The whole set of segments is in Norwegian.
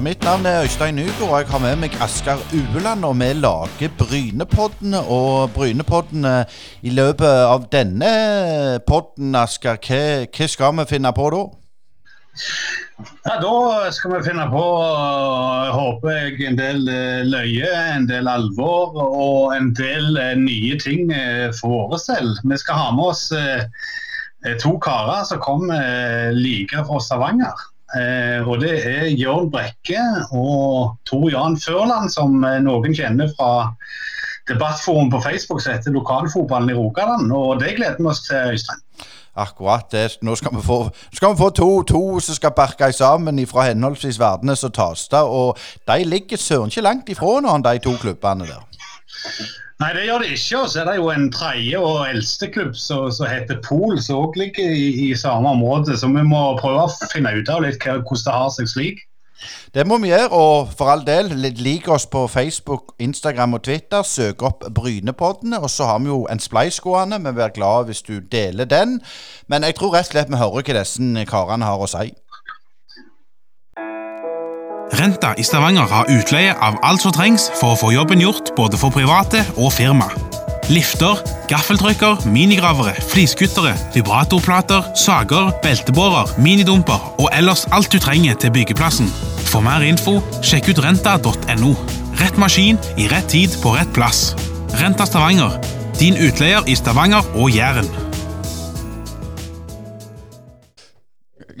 Mitt navn er Øystein Nygaard, og jeg har med meg Asker Ueland. Og vi lager Brynepoddene. Og Brynepoddene i løpet av denne podden, Asker, hva, hva skal vi finne på da? Ja, Da skal vi finne på, håper jeg, en del eh, løye, en del alvor og en del eh, nye ting eh, for våre selv. Vi skal ha med oss to karer som kommer like fra Stavanger. Eh, og det er Jørn Brekke og Tor Jan Førland, som noen kjenner fra debattforum på Facebook som heter Lokalfotballen i Rogaland. Og det gleder vi oss til, Øystein. Akkurat. det. Nå skal vi få, skal vi få to, to, som skal barke sammen fra henholdsvis Verdenes og Tasta. Og de ligger søren ikke langt ifra hverandre, de to klubbene der. Nei, det gjør det ikke. Og så er det jo en tredje og eldste klubb som heter Pol, som òg ligger i, i, samme område. Så vi må prøve å finne ut av litt hvordan det har seg slik. Det må vi gjøre, og for all del, lik oss på Facebook, Instagram og Twitter. Søk opp Brynepoddene, og så har vi jo en spleis gående. Vi blir glad hvis du deler den. Men jeg tror rett og slett vi hører hva disse karene har å si. Renta i Stavanger har utleie av alt som trengs for å få jobben gjort både for private og firma. Lifter, gaffeltrykker, minigravere, fliskuttere, vibratorplater, sager, beltebårer, minidumper og ellers alt du trenger til byggeplassen. For mer info, sjekk ut renta.no. Rett maskin i rett tid på rett plass. Renta Stavanger, din utleier i Stavanger og Jæren.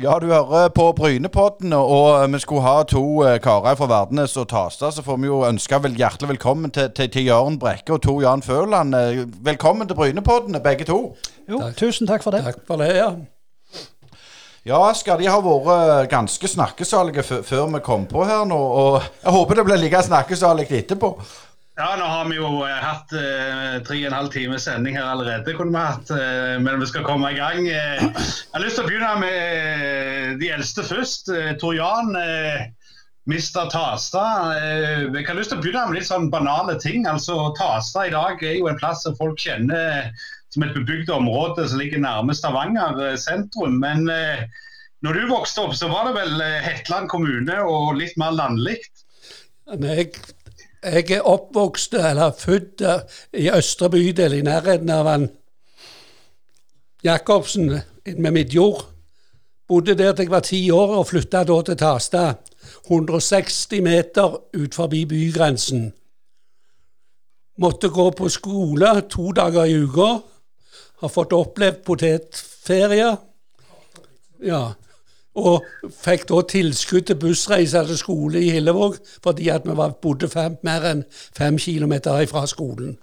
Ja, du hører på Brynepodden, og vi skulle ha to eh, karer fra Verdenes og Tasta. Så får vi jo ønske vel hjertelig velkommen til, til, til Jørn Brekke og Tor Jan Føland. Eh, velkommen til Brynepodden, begge to. Jo, takk. tusen takk for det. Takk for det, ja. Ja, skal de ha vært ganske snakkesalige før vi kom på her nå. Og jeg håper det blir like snakkesalig etterpå. Ja, nå har vi jo eh, hatt eh, tre og en halv time sending her allerede, kunne vi hatt. Eh, men vi skal komme i gang. Jeg har lyst til å begynne med de eldste først. Tor Jan, Mister Tasta. jeg har lyst til å begynne med litt sånn banale ting. Altså, Tasta i dag er jo en plass som folk kjenner som et bebygd område som ligger nærme Stavanger sentrum. Men når du vokste opp, så var det vel Hetland kommune og litt mer landlig? Jeg jeg er oppvokst, eller født i Østre bydel, i nærheten av han Jacobsen med Midjord. Bodde der til jeg var ti år, og flytta da til Tasta. 160 meter ut forbi bygrensen. Måtte gå på skole to dager i uka. Har fått opplevd potetferie. Ja, og fikk da tilskudd til bussreiser til skole i Hillevåg, fordi at vi bodde fem, mer enn fem kilometer fra skolen.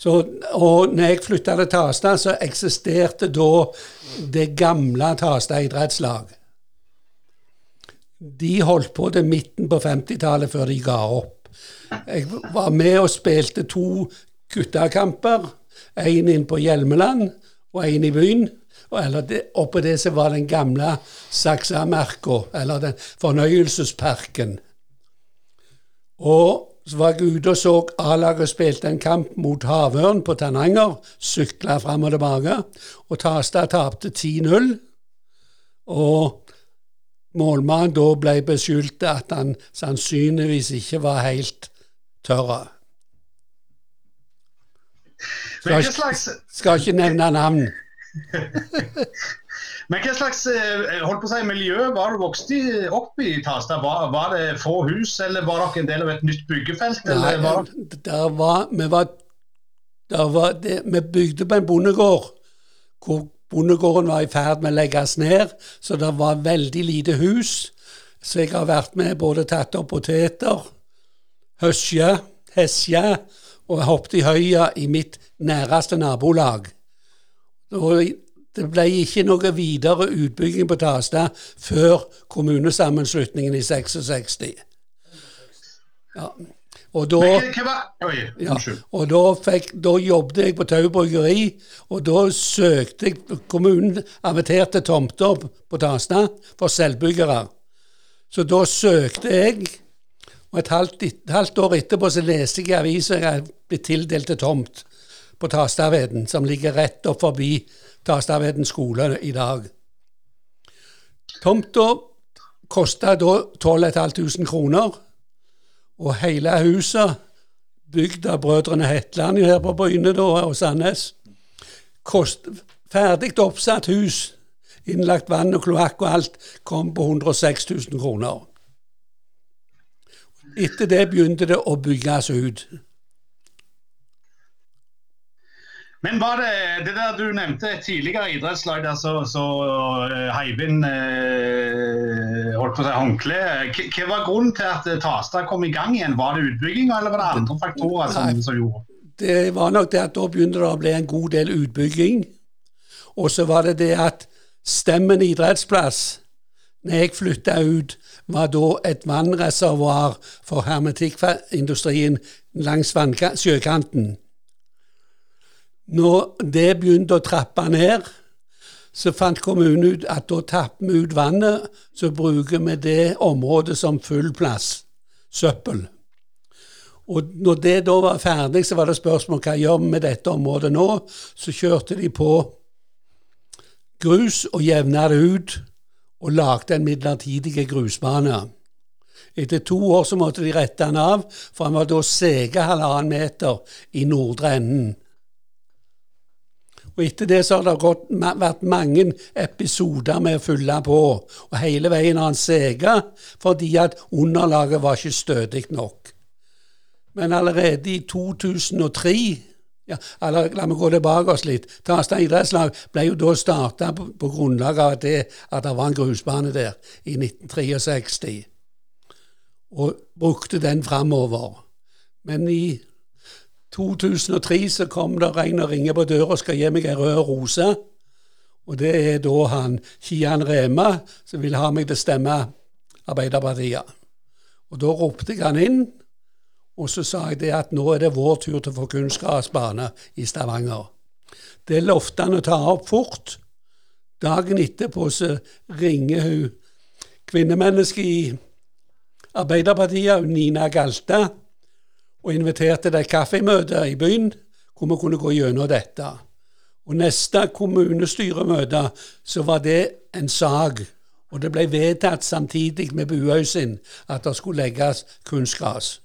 Så, og når jeg flytta til Tasta, så eksisterte da det gamle Tasta idrettslag. De holdt på til midten på 50-tallet før de ga opp. Jeg var med og spilte to guttekamper. Én inn på Hjelmeland og én i byen. Eller det, oppå det som var den gamle Saksamerka, eller den fornøyelsesparken. Og så var jeg ute og så A-laget spilte en kamp mot Havørn på Tananger. Sykla fram og tilbake. Og Tasta tapte 10-0. Og målmannen da ble beskyldt at han sannsynligvis ikke var helt tørr. Skal, skal ikke nevne navn. Men hva slags eh, holdt på å si, miljø var du vokst opp i Tasta? Var, var, det få hus, eller var dere en del av et nytt byggefelt? Nei, var... Der var, vi, var, der var det, vi bygde på en bondegård hvor bondegården var i ferd med å legges ned, så det var veldig lite hus. Så jeg har vært med både tatt opp poteter, høsje, hesje og hoppet i høya i mitt næreste nabolag. Og det ble ikke noe videre utbygging på Tasta før kommunesammenslutningen i 66. Ja. Og da, ja, og da, fikk, da jobbet jeg på Tau bryggeri, og da søkte jeg Kommunen inviterte tomter på Tasta for selvbyggere. Så da søkte jeg, og et halvt, et halvt år etterpå så leste jeg i avisa jeg ble tildelt til tomt på Tastaveden, som ligger rett opp forbi Tastaveden skole i dag. Tomta kosta da 12 500 kroner. Og hele huset, bygd av brødrene Hetland her på Bryne da, og Sandnes, kost, ferdig oppsatt hus, innlagt vann og kloakk og alt, kom på 106 000 kroner. Etter det begynte det å bygges ut. Men var det det der du nevnte et tidligere idrettslag der så, så uh, heiv inn uh, holdt på å si håndkle. Hva var grunnen til at Tastad kom i gang igjen? Var det utbygginga, eller var det andre faktorer som, som gjorde Det var nok det at da begynte det å bli en god del utbygging. Og så var det det at Stemmen idrettsplass, når jeg flytta ut, var da et vannreservoar for hermetikkindustrien langs sjøkanten. Når det begynte å trappe ned, så fant kommunen ut at da tapper vi ut vannet, så bruker vi det området som full plass. Søppel. Og når det da var ferdig, så var det spørsmål hva gjør vi med dette området nå. Så kjørte de på grus og jevna det ut, og lagde en midlertidig grusbane. Etter to år så måtte de rette den av, for han var da sega halvannen meter i nordre enden. Og Etter det så har det gått, vært mange episoder med å fylle på, og hele veien har han sega fordi at underlaget var ikke stødig nok. Men allerede i 2003 ja, eller La meg gå tilbake oss litt. Tasta idrettslag ble jo da starta på, på, grunnlag av det, at det var en grusbane der i 1963, og brukte den framover. Men i 2003 så kom det en og ringer på døra og skal gi meg ei rød rose. Og det er da han Kian Rema som vil ha meg til å stemme Arbeiderpartiet. Og da ropte jeg han inn, og så sa jeg det at nå er det vår tur til å få kunstgressbane i Stavanger. Det lovte han å ta opp fort. Dagen etterpå så ringer hun kvinnemennesket i Arbeiderpartiet, Nina Galta, og inviterte til et kaffemøte i byen hvor vi kunne gå gjennom dette. Og neste kommunestyremøte så var det en sak, og det ble vedtatt samtidig med Buhaug at det skulle legges kunstgras.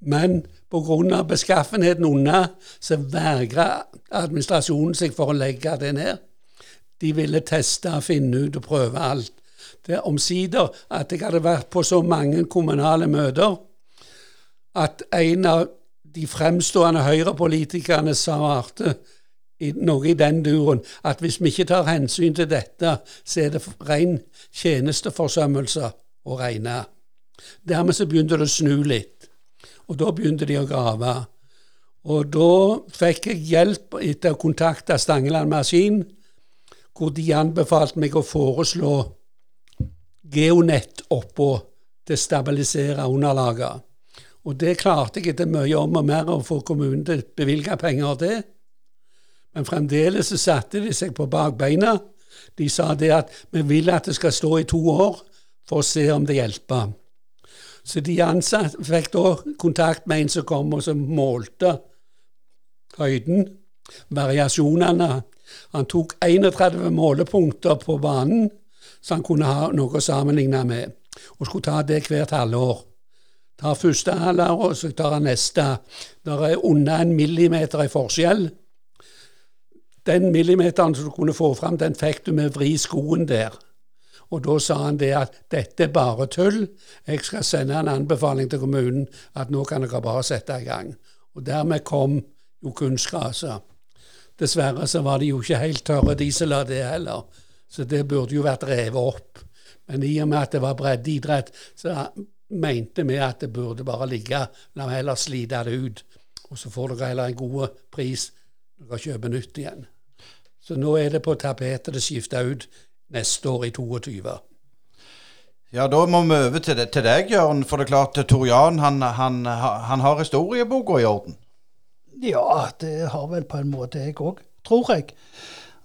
Men pga. beskaffenheten unna så vegra administrasjonen seg for å legge det ned. De ville teste, finne ut og prøve alt. Det er omsider at jeg hadde vært på så mange kommunale møter at en av de fremstående høyrepolitikerne svarte noe i den duren at hvis vi ikke tar hensyn til dette, så er det ren tjenesteforsømmelse å regne. Dermed så begynte det å snu litt. Og da begynte de å grave. Og da fikk jeg hjelp etter å kontakte Stangeland Maskin, hvor de anbefalte meg å foreslå geonett oppå til å stabilisere underlaget. Og det klarte jeg etter mye om og mer å få kommunen til å bevilge penger til. Men fremdeles så satte de seg på bakbeina. De sa det at vi vil at det skal stå i to år for å se om det hjelper. Så de ansatte fikk da kontakt med en som kom og som målte høyden, variasjonene. Han tok 31 målepunkter på banen, så han kunne ha noe å sammenligne med, og skulle ta det hvert halvår. Tar første halvår, og så tar han neste. Det er under en millimeter i forskjell. Den millimeteren som du kunne få fram, den fikk du med å vri skoen der. Og da sa han det at dette er bare tull, jeg skal sende en anbefaling til kommunen at nå kan dere bare sette i gang. Og dermed kom jo kunstgraset. Dessverre så var de jo ikke helt tørre, diesel av det heller. Så det burde jo vært revet opp. Men i og med at det var breddeidrett, så mente vi at det burde bare ligge. La meg heller slite det ut. Og så får dere heller en god pris når dere kjøper nytt igjen. Så nå er det på tapetet det skifter ut neste år i 22. Ja, da må vi over til, til deg, Jørn. For det er klart, Tor Jan han, han, han har historieboka i orden? Ja, det har vel på en måte jeg òg, tror jeg.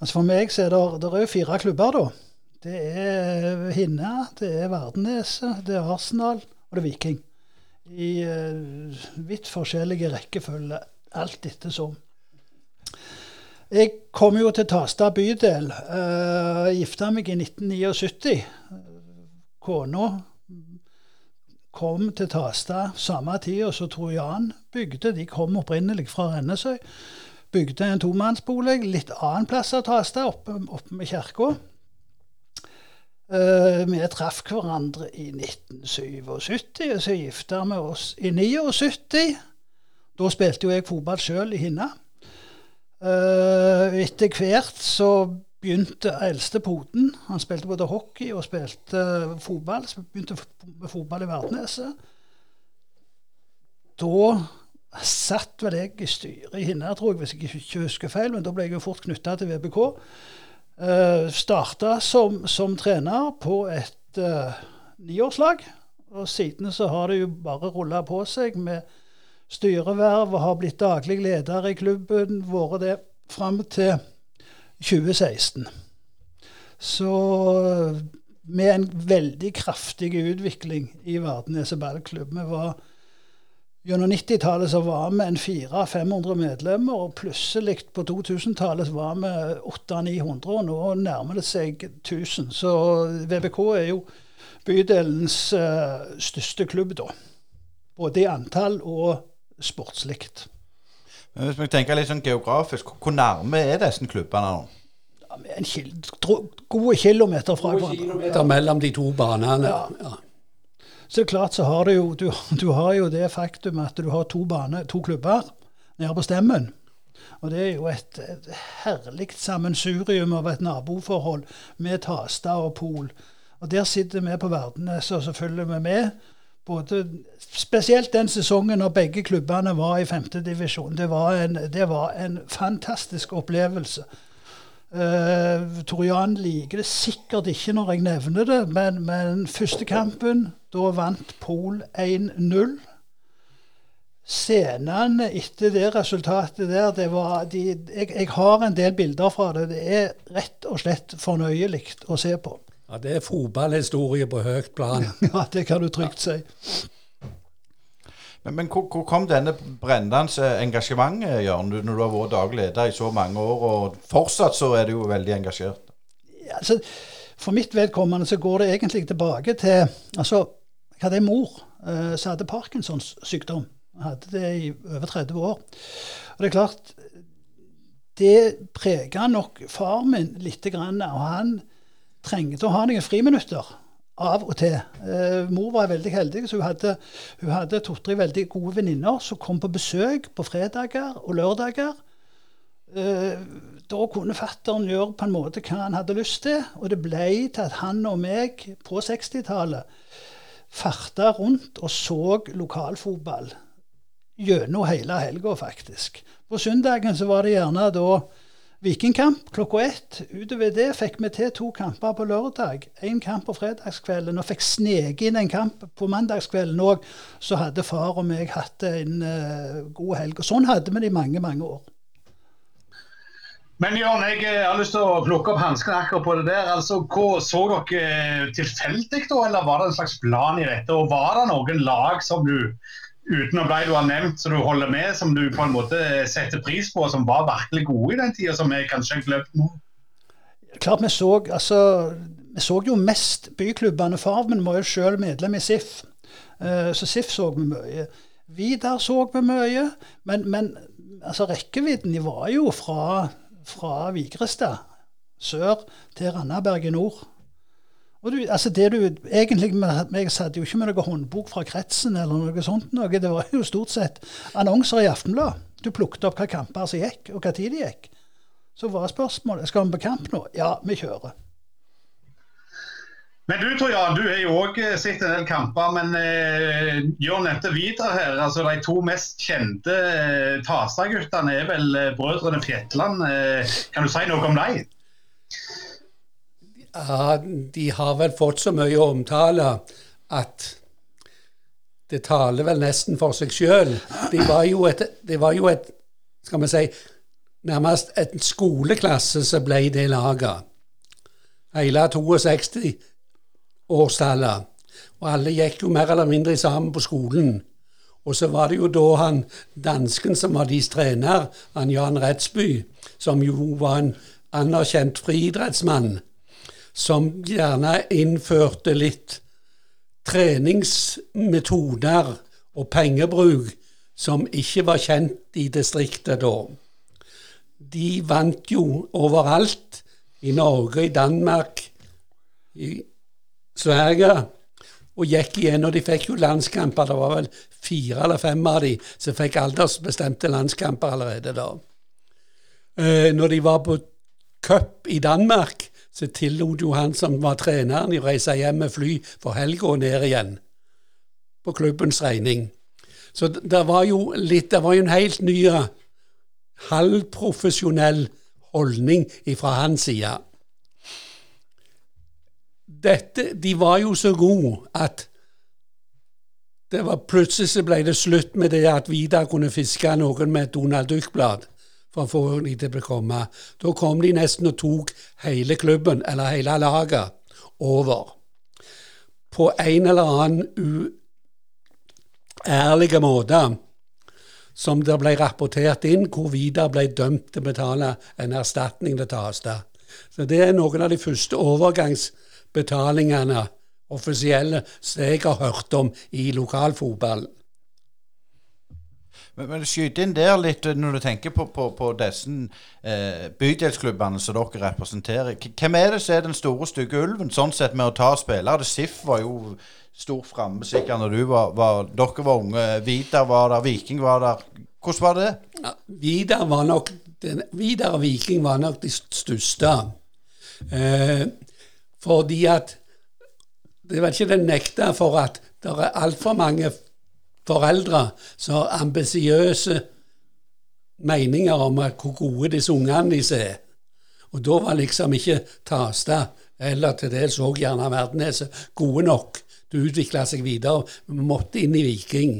Altså For meg så er det, det er fire klubber, da. Det er Hinna, det er Verdeneset, det er Arsenal og Viking. I uh, vidt forskjellige rekkefølge, alt ettersom. Jeg kom jo til Tasta bydel. Uh, gifta meg i 1979. kona kom til Tasta samme tid som Tor Jan bygde. De kom opprinnelig fra Rennesøy. Bygde en tomannsbolig litt annen plass av Tasta, oppe, oppe med kirka. Uh, vi traff hverandre i 1977, og så gifta vi oss i 79. Da spilte jo jeg fotball sjøl i Hinna. Uh, etter hvert så begynte eldstepoten. Han spilte både hockey og spilte fotball. Begynte med fotball i Verdneset. Da satt vel jeg i styret i Hinna, tror jeg, hvis jeg ikke husker feil, men da ble jeg jo fort knytta til VBK. Uh, eh, Starta som, som, trener på et uh, niårslag. Og siden så har det jo bare rulla på seg med styreverv og har blitt daglig leder i klubben. Vært det fram til 2016. Så med en veldig kraftig utvikling i Vardeneset ballklubb. Vi var Gjennom 90-tallet så var vi en 400-500 medlemmer, og plutselig på 2000-tallet var vi 800-900, og nå nærmer det seg 1000. Så VBK er jo bydelens uh, største klubb, da. Både i antall og sportslig. Hvis vi tenker litt sånn geografisk, hvor nærme er disse klubbene nå? Ja, en kil gode kilometer fra hverandre. kilometer mellom de to banene. Ja. ja. Så klart så har jo, du, du har jo det faktum at du har to, bane, to klubber nede på Stemmen. Og det er jo et, et herlig sammensurium av et naboforhold med Tasta og Pol. Og der sitter vi på Verdenes, og så følger vi med både, spesielt den sesongen når begge klubbene var i femtedivisjon. Det, det var en fantastisk opplevelse. Uh, Tor liker det sikkert ikke når jeg nevner det, men, men første kampen, da vant Pol 1-0. Scenene etter det resultatet der, det var de, jeg, jeg har en del bilder fra det. Det er rett og slett fornøyelig å se på. Ja, Det er fotballhistorie på høyt plan. ja, det kan du trygt si. Men, men hvor, hvor, kom denne brennende engasjementet, Jørn, når du har vært daglig leder i så mange år, og fortsatt så er du jo veldig engasjert? Ja, altså, for mitt vedkommende så går det egentlig tilbake til altså, Jeg hadde en mor uh, som hadde Parkinsons sykdom. Jeg hadde det i over 30 år. Og det er klart, det prega nok far min lite grann. Og han trengte å ha noen friminutter av og til. Eh, mor var veldig heldig, så hun hadde, hun hadde to-tre veldig gode venninner som kom på besøk på fredager og lørdager. Eh, da kunne fattern gjøre på en måte hva han hadde lyst til, og det ble til at han og meg på 60-tallet farta rundt og så lokalfotball gjennom hele helga, faktisk. På søndagen så var det gjerne da Vikingkamp klokka ett. Utover det fikk vi til to kamper på lørdag. Én kamp på fredagskvelden. Og fikk sneke inn en kamp på mandagskvelden òg. Så hadde far og meg hatt en uh, god helg. Og sånn hadde vi det i mange, mange år. Men Jørn, jeg eh, har lyst til å plukke opp hanskene akkurat på det der. altså, hva Så dere eh, tilfeldig, da, eller var det en slags plan i dette? Og var det noen lag som du utenom de du har nevnt som du holder med, som du på en måte setter pris på, som var virkelig gode i den tida, som vi kanskje har glemt nå? Klart vi så, altså, vi så jo mest byklubbene. Far min var jo selv medlem i SIF, så SIF så vi mye. Vidar så vi mye, men, men altså, rekkevidden var jo fra, fra Vigrestad sør til Randaberg i nord. Og du, altså det du, egentlig, Jeg satt jo ikke med noen håndbok fra kretsen eller noe sånt. Noe. Det var jo stort sett annonser i Aftenblad. Du plukket opp hva kamper som gikk, og hva tid de gikk. Så var spørsmålet skal vi på kamp nå. Ja, vi kjører. Men du Tor Jan, du har jo òg eh, sett en del kamper. Men eh, Jørn nevnte videre her. altså De to mest kjente eh, Tasa-guttene er vel eh, brødrene Fjetland. Eh, kan du si noe om dem? Ja, de har vel fått så mye omtale at det taler vel nesten for seg sjøl. De var jo et, det var jo et skal vi si, nærmest en skoleklasse som ble det laget. Hele 62 årstallet. Og alle gikk jo mer eller mindre sammen på skolen. Og så var det jo da han dansken som var deres trener, han Jan Redsby, som jo var en anerkjent friidrettsmann som gjerne innførte litt treningsmetoder og pengebruk som ikke var kjent i distriktet da. De vant jo overalt. I Norge, i Danmark, i Sverige. Og gikk igjen, og de fikk jo landskamper. Det var vel fire eller fem av de som fikk aldersbestemte landskamper allerede da. Eh, når de var på cup i Danmark, så tillot jo han som var treneren, å reise hjem med fly for helga og ned igjen. På klubbens regning. Så det var jo litt Det var jo en helt ny halvprofesjonell holdning fra hans side. Dette, de var jo så gode at det var plutselig så ble det slutt med det at Vidar kunne fiske noen med et Donald Duck-blad for å få dem til å komme. Da kom de nesten og tok hele klubben, eller hele laget, over. På en eller annen uærlig måte, som det ble rapportert inn, hvor Vidar ble dømt til å betale en erstatning til Tasta. Så det er noen av de første overgangsbetalingene, offisielle, som jeg har hørt om i lokalfotballen. Men, men skyt inn der litt, eh, når du tenker på, på, på disse eh, bydelsklubbene som dere representerer. Hvem er det som er den store, stygge ulven, sånn sett med å ta spillere? SIF var jo stor framme sikkert når du var, var, dere var unge. Vidar var der, Viking var der. Hvordan var det? Ja, Vidar var nok den, Vidar og Viking var nok de største. Eh, fordi at Det var ikke den nekta for at det er altfor mange foreldre som har ambisiøse meninger om hvor gode disse ungene deres er. Og da var liksom ikke Tasta eller til dels òg gjerne Verdeneset gode nok Det utvikla seg videre. Vi måtte inn i Viking.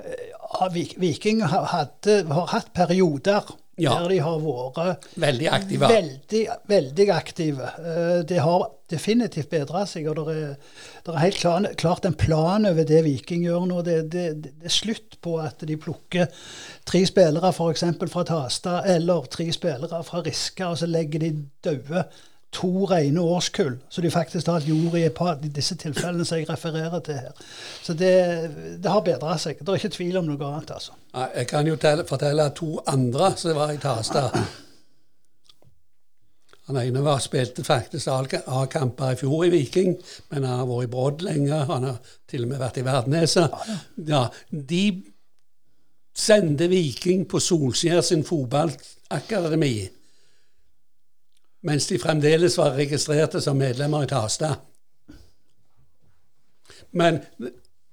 Ja, Viking har hatt perioder ja. der de har vært veldig aktive. Veldig, veldig aktive. Eh, det har definitivt bedra seg. og det er, det er helt klart, klart, en plan over det Viking gjør nå. Det, det, det, er slutt på at de plukker tre spillere f.eks. fra Tasta eller tre spillere fra Riska, og så legger de døde to rene årskull, så de faktisk har gjort i et par av disse tilfellene som jeg refererer til her. Så det, det har bedra seg. Det er ikke tvil om noe annet. altså. Jeg kan jo fortelle to andre som var i Tasta. Han ene var, spilte faktisk A-kamper i fjor i Viking, men han har vært i Brodd lenge. Han har til og med vært i Verdneset. Ja, de sendte Viking på Solskjær sin fotballakademi mens de fremdeles var registrerte som medlemmer i Tasta. Men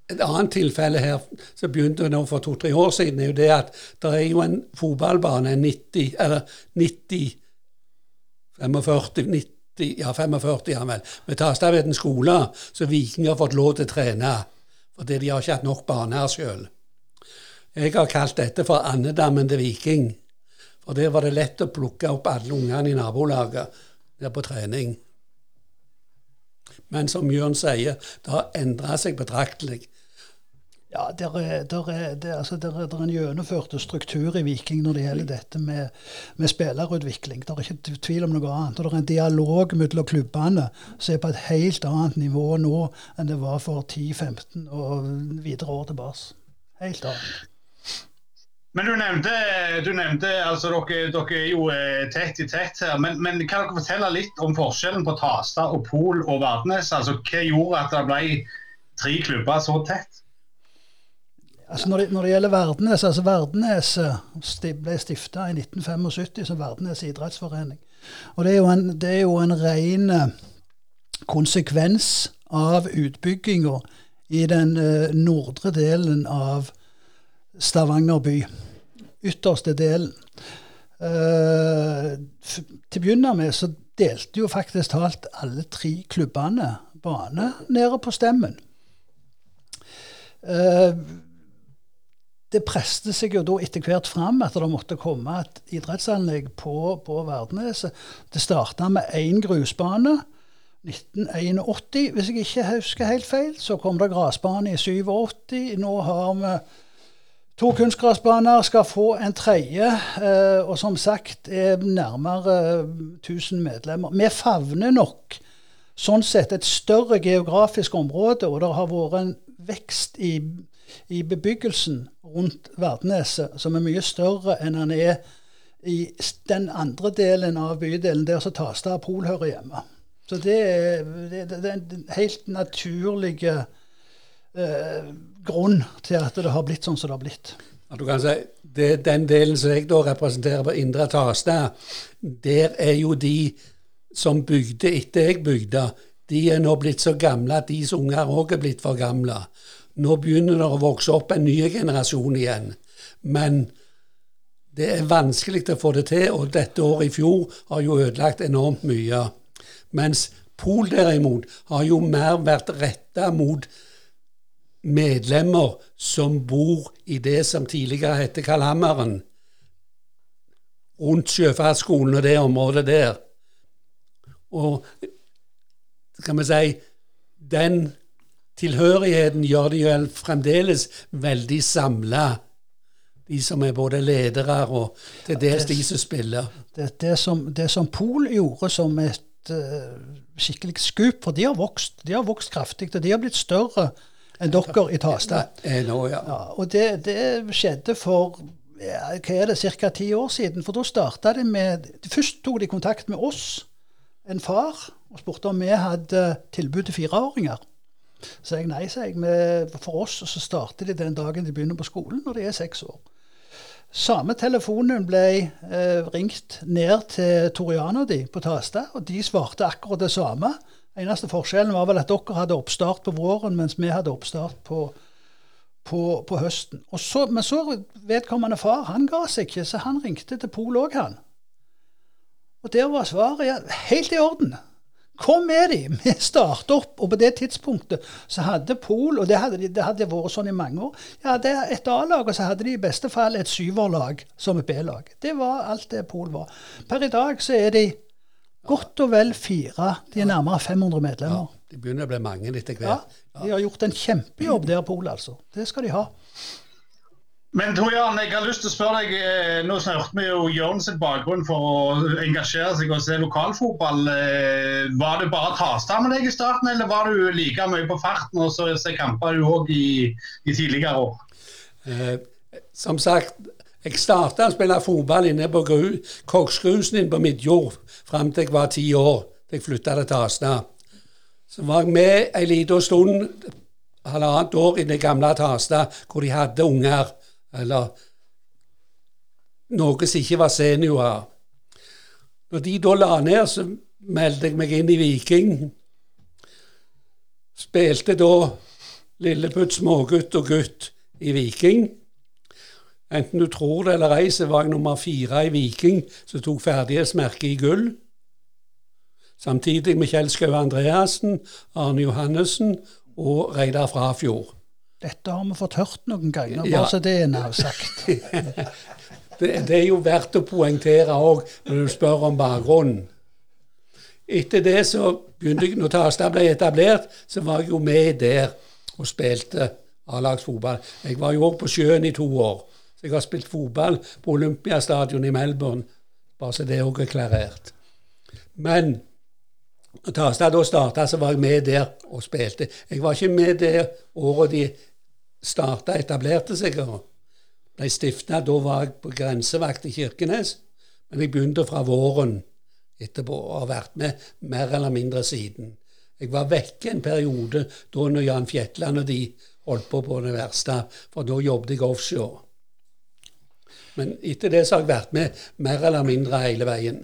et annet tilfelle her som begynte nå for to-tre år siden, er jo det at det er jo en fotballbane, en 90, eller 90 45, 90, ja 45 ja vel, med Tastaveden skole, så Viking har fått lov til å trene. Fordi de har ikke hatt nok baner sjøl. Jeg har kalt dette for andedammen til Viking. For der var det lett å plukke opp alle ungene i nabolaget der på trening. Men som Jørn sier, det har endra seg betraktelig. Ja, det er, der er, der, altså, der er, der er en gjennomført struktur i Viking når det gjelder dette med, med spillerutvikling. Det er ikke tvil om noe annet. Og det er en dialog mellom klubbene som er på et helt annet nivå nå enn det var for 10-15 og videre år tilbake. Helt annet. Men du nevnte, du nevnte altså dere, dere, er jo eh, tett i tett her. Men, men, kan dere fortelle litt om forskjellen på Tasta og Pol og Vardnes? Altså, hva gjorde at det ble tre klubber så tett? Altså når, det, når det gjelder Verdnes altså Verdnes eh, ble stifta i 1975 som Verdnes idrettsforening. Og Det er jo en, det er jo en ren eh, konsekvens av utbygginga i den nordre delen av Stavanger by ytterste delen. Uh, til å begynne med så delte jo faktisk talt alle tre klubbene bane nede på Stemmen. Uh, det preste seg jo da etter hvert fram at det måtte komme et idrettsanlegg på, på Verdneset. Det starta med én grusbane. 1981, hvis jeg ikke husker helt feil. Så kom det grasbane i 87. Nå har vi To kunstgressbaner skal få en tredje, eh, og som sagt er nærmere 1000 medlemmer. Vi favner nok sånn sett et større geografisk område, og det har vært en vekst i, i bebyggelsen rundt Verdneset som er mye større enn den er i den andre delen av bydelen der som Tasta og Pol hører hjemme. Så det er, det, det er en helt naturlig eh, grunn til at det har blitt sånn som det har blitt. Ja, du kan si, det, Den delen som jeg da representerer på Indre Tasta, der er jo de som bygde etter jeg bygde, de er nå blitt så gamle at deres unger òg er blitt for gamle. Nå begynner det å vokse opp en ny generasjon igjen. Men det er vanskelig å få det til, og dette året i fjor har jo ødelagt enormt mye. Mens Pol derimot har jo mer vært retta mot medlemmer som bor i det som tidligere het Kalhammeren, rundt Sjøfartsskolen og det området der. Og skal vi si den tilhørigheten gjør de vel fremdeles veldig samla de som er både ledere og til dels de som spiller. Det, det, som, det som Pol gjorde som et uh, skikkelig skup, for de har vokst de har vokst kraftig, og de har blitt større enn dere i Tasta. Nå, ja. Ja, og det, det, skjedde for ja, hva er det, ca. ti år siden. For da starta de med Først tok de kontakt med oss, en far, og spurte om vi hadde tilbud til fireåringer. Så jeg nei, sa jeg. Med, for oss så starter de den dagen de begynner på skolen, når de er seks år. Samme telefonen ble eh, ringt ned til Toriana de på Tasta, og de svarte akkurat det samme. Eneste forskjellen var vel at dere hadde oppstart på våren, mens vi hadde oppstart på, på, på høsten. Så, men så vedkommende far, han ga seg ikke, så han ringte til Pol òg, han. Og der var svaret ja, helt i orden. Kom med de! Vi starter opp. Og på det tidspunktet så hadde Pol, og det hadde, det hadde vært sånn i mange år, ja, det er et A-lag, og så hadde de i beste fall et syverlag som et B-lag. Det var alt det Pol var. Per i dag så er de godt og vel fire. De er nærmere 500 medlemmer. Ja, de begynner å bli mange etter Ja, de har gjort en kjempejobb der, Pol, altså. Det skal de ha. Men Tor Jan, jeg har lyst til å spørre deg, eh, Nå hørte vi jo Jørn sin bakgrunn for å engasjere seg og se lokalfotball. Eh, Var det bare Tasta med deg i starten, eller var du like mye på farten og så se kamper du òg i, i tidligere år? Eh, som sagt, jeg starta å spille fotball inne på gru, koksgrusen inne på Midjord fram til jeg var ti år. til Jeg flytta til Tasna. Så var jeg med ei lita stund, halvannet år, i det gamle Tasna, hvor de hadde unger. Eller noe som ikke var seniorer. Når de da la ned, så meldte jeg meg inn i Viking. Spilte da lilleputt, smågutt og gutt i Viking. Enten du tror det eller ei, så var jeg nummer fire i Viking som tok ferdighetsmerket i gull. Samtidig med Kjell Skau Andreassen, Arne Johannessen og Reidar Frafjord. Dette har vi fått hørt noen ganger, bare Ja. så det er sagt. Det, det er jo verdt å poengtere òg når du spør om bakgrunnen. Etter det så begynte jeg, når Tasta ble etablert, så var jeg jo med der og spilte A-lagsfotball. Jeg var jo òg på sjøen i to år. Så jeg har spilt fotball på Olympiastadion i Melbourne, bare så det òg er klarert. Men Tasta da starta, så var jeg med der og spilte. Jeg var ikke med det året de starta, etablerte seg. og ble stifta. Da var jeg på grensevakt i Kirkenes. Men jeg begynte fra våren etterpå og har vært med mer eller mindre siden. Jeg var vekke en periode da når Jan Fjetland og de holdt på på det verste, for da jobbet jeg offshore. Men etter det så har jeg vært med mer eller mindre hele veien.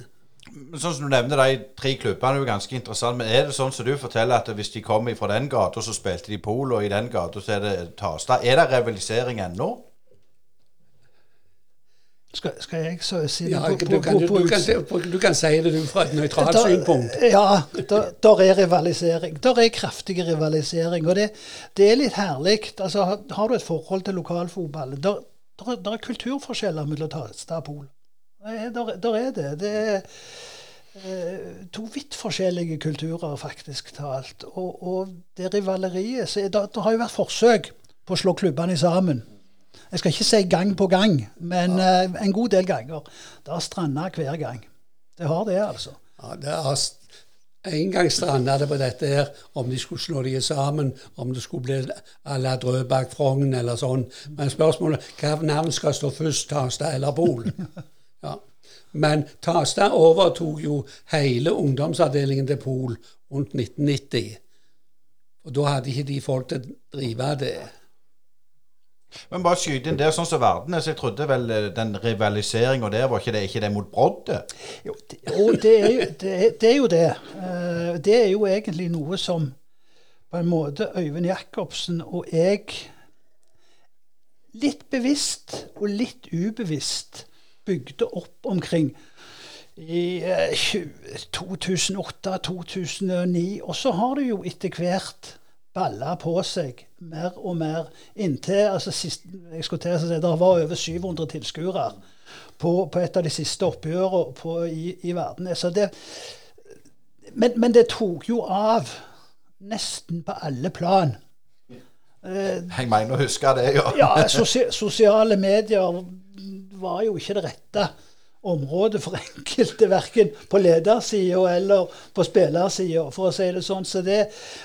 Men Sånn som du nevner, De tre klubbene er jo ganske interessant, men er det sånn som du forteller at hvis de kommer fra den gata, så spilte de polo, og i den gata så er det Tasta? Er det rivalisering ennå? Skal, skal jeg så si det Ja, på, du, kan, på, du, på du, kan, du kan si det du fra et nøytralt synpunkt. synspunkt. Ja, der, der er rivalisering. Der er kraftig rivalisering. Og det, det er litt herlig. Altså, har- har du et forhold til lokalfotballen der, er- er kulturforskjeller mellom Tasta og Pol. Det er- Der, er det. Det er eh, to vidt forskjellige kulturer, faktisk talt. Og, og det rivaleriet så det, det har jo vært forsøk på å slå klubbene sammen. Jeg skal ikke si gang på gang, men eh, en god del ganger. Det har stranda hver gang. Det har det, altså. Ja, det har, en gang stranda det på dette her, om de skulle slå de sammen, om det skulle bli à la Drøbak Frogn eller sånn. Men spørsmålet hvilket navn skal stå først, Tasta eller Pol? Ja. Men Tasta overtok jo hele ungdomsavdelingen til Pol rundt 1990. Og da hadde ikke de folk til å drive det. Men bare skyte inn der, sånn som verden er, så Jeg trodde vel eh, den rivaliseringa der, var ikke det, ikke det mot broddet? Jo, det, det, er jo, det, det er jo det. Eh, Det er jo egentlig noe som på en måte Øyvind Jacobsen og jeg litt bevisst og litt ubevisst bygde opp omkring i eh, 2008-2009. Og så har det jo etter hvert balla på seg mer og mer inntil altså sist, jeg skulle til å si, Det var over 700 tilskuere på, på et av de siste oppgjørene i, i verden. Det, men, men det tok jo av nesten på alle plan. Eh, Jeg mener å huske det, ja. ja, sosia sosiale medier var jo ikke det rette området for enkelte, verken på ledersida eller på spillersida, for å si det sånn. Så det,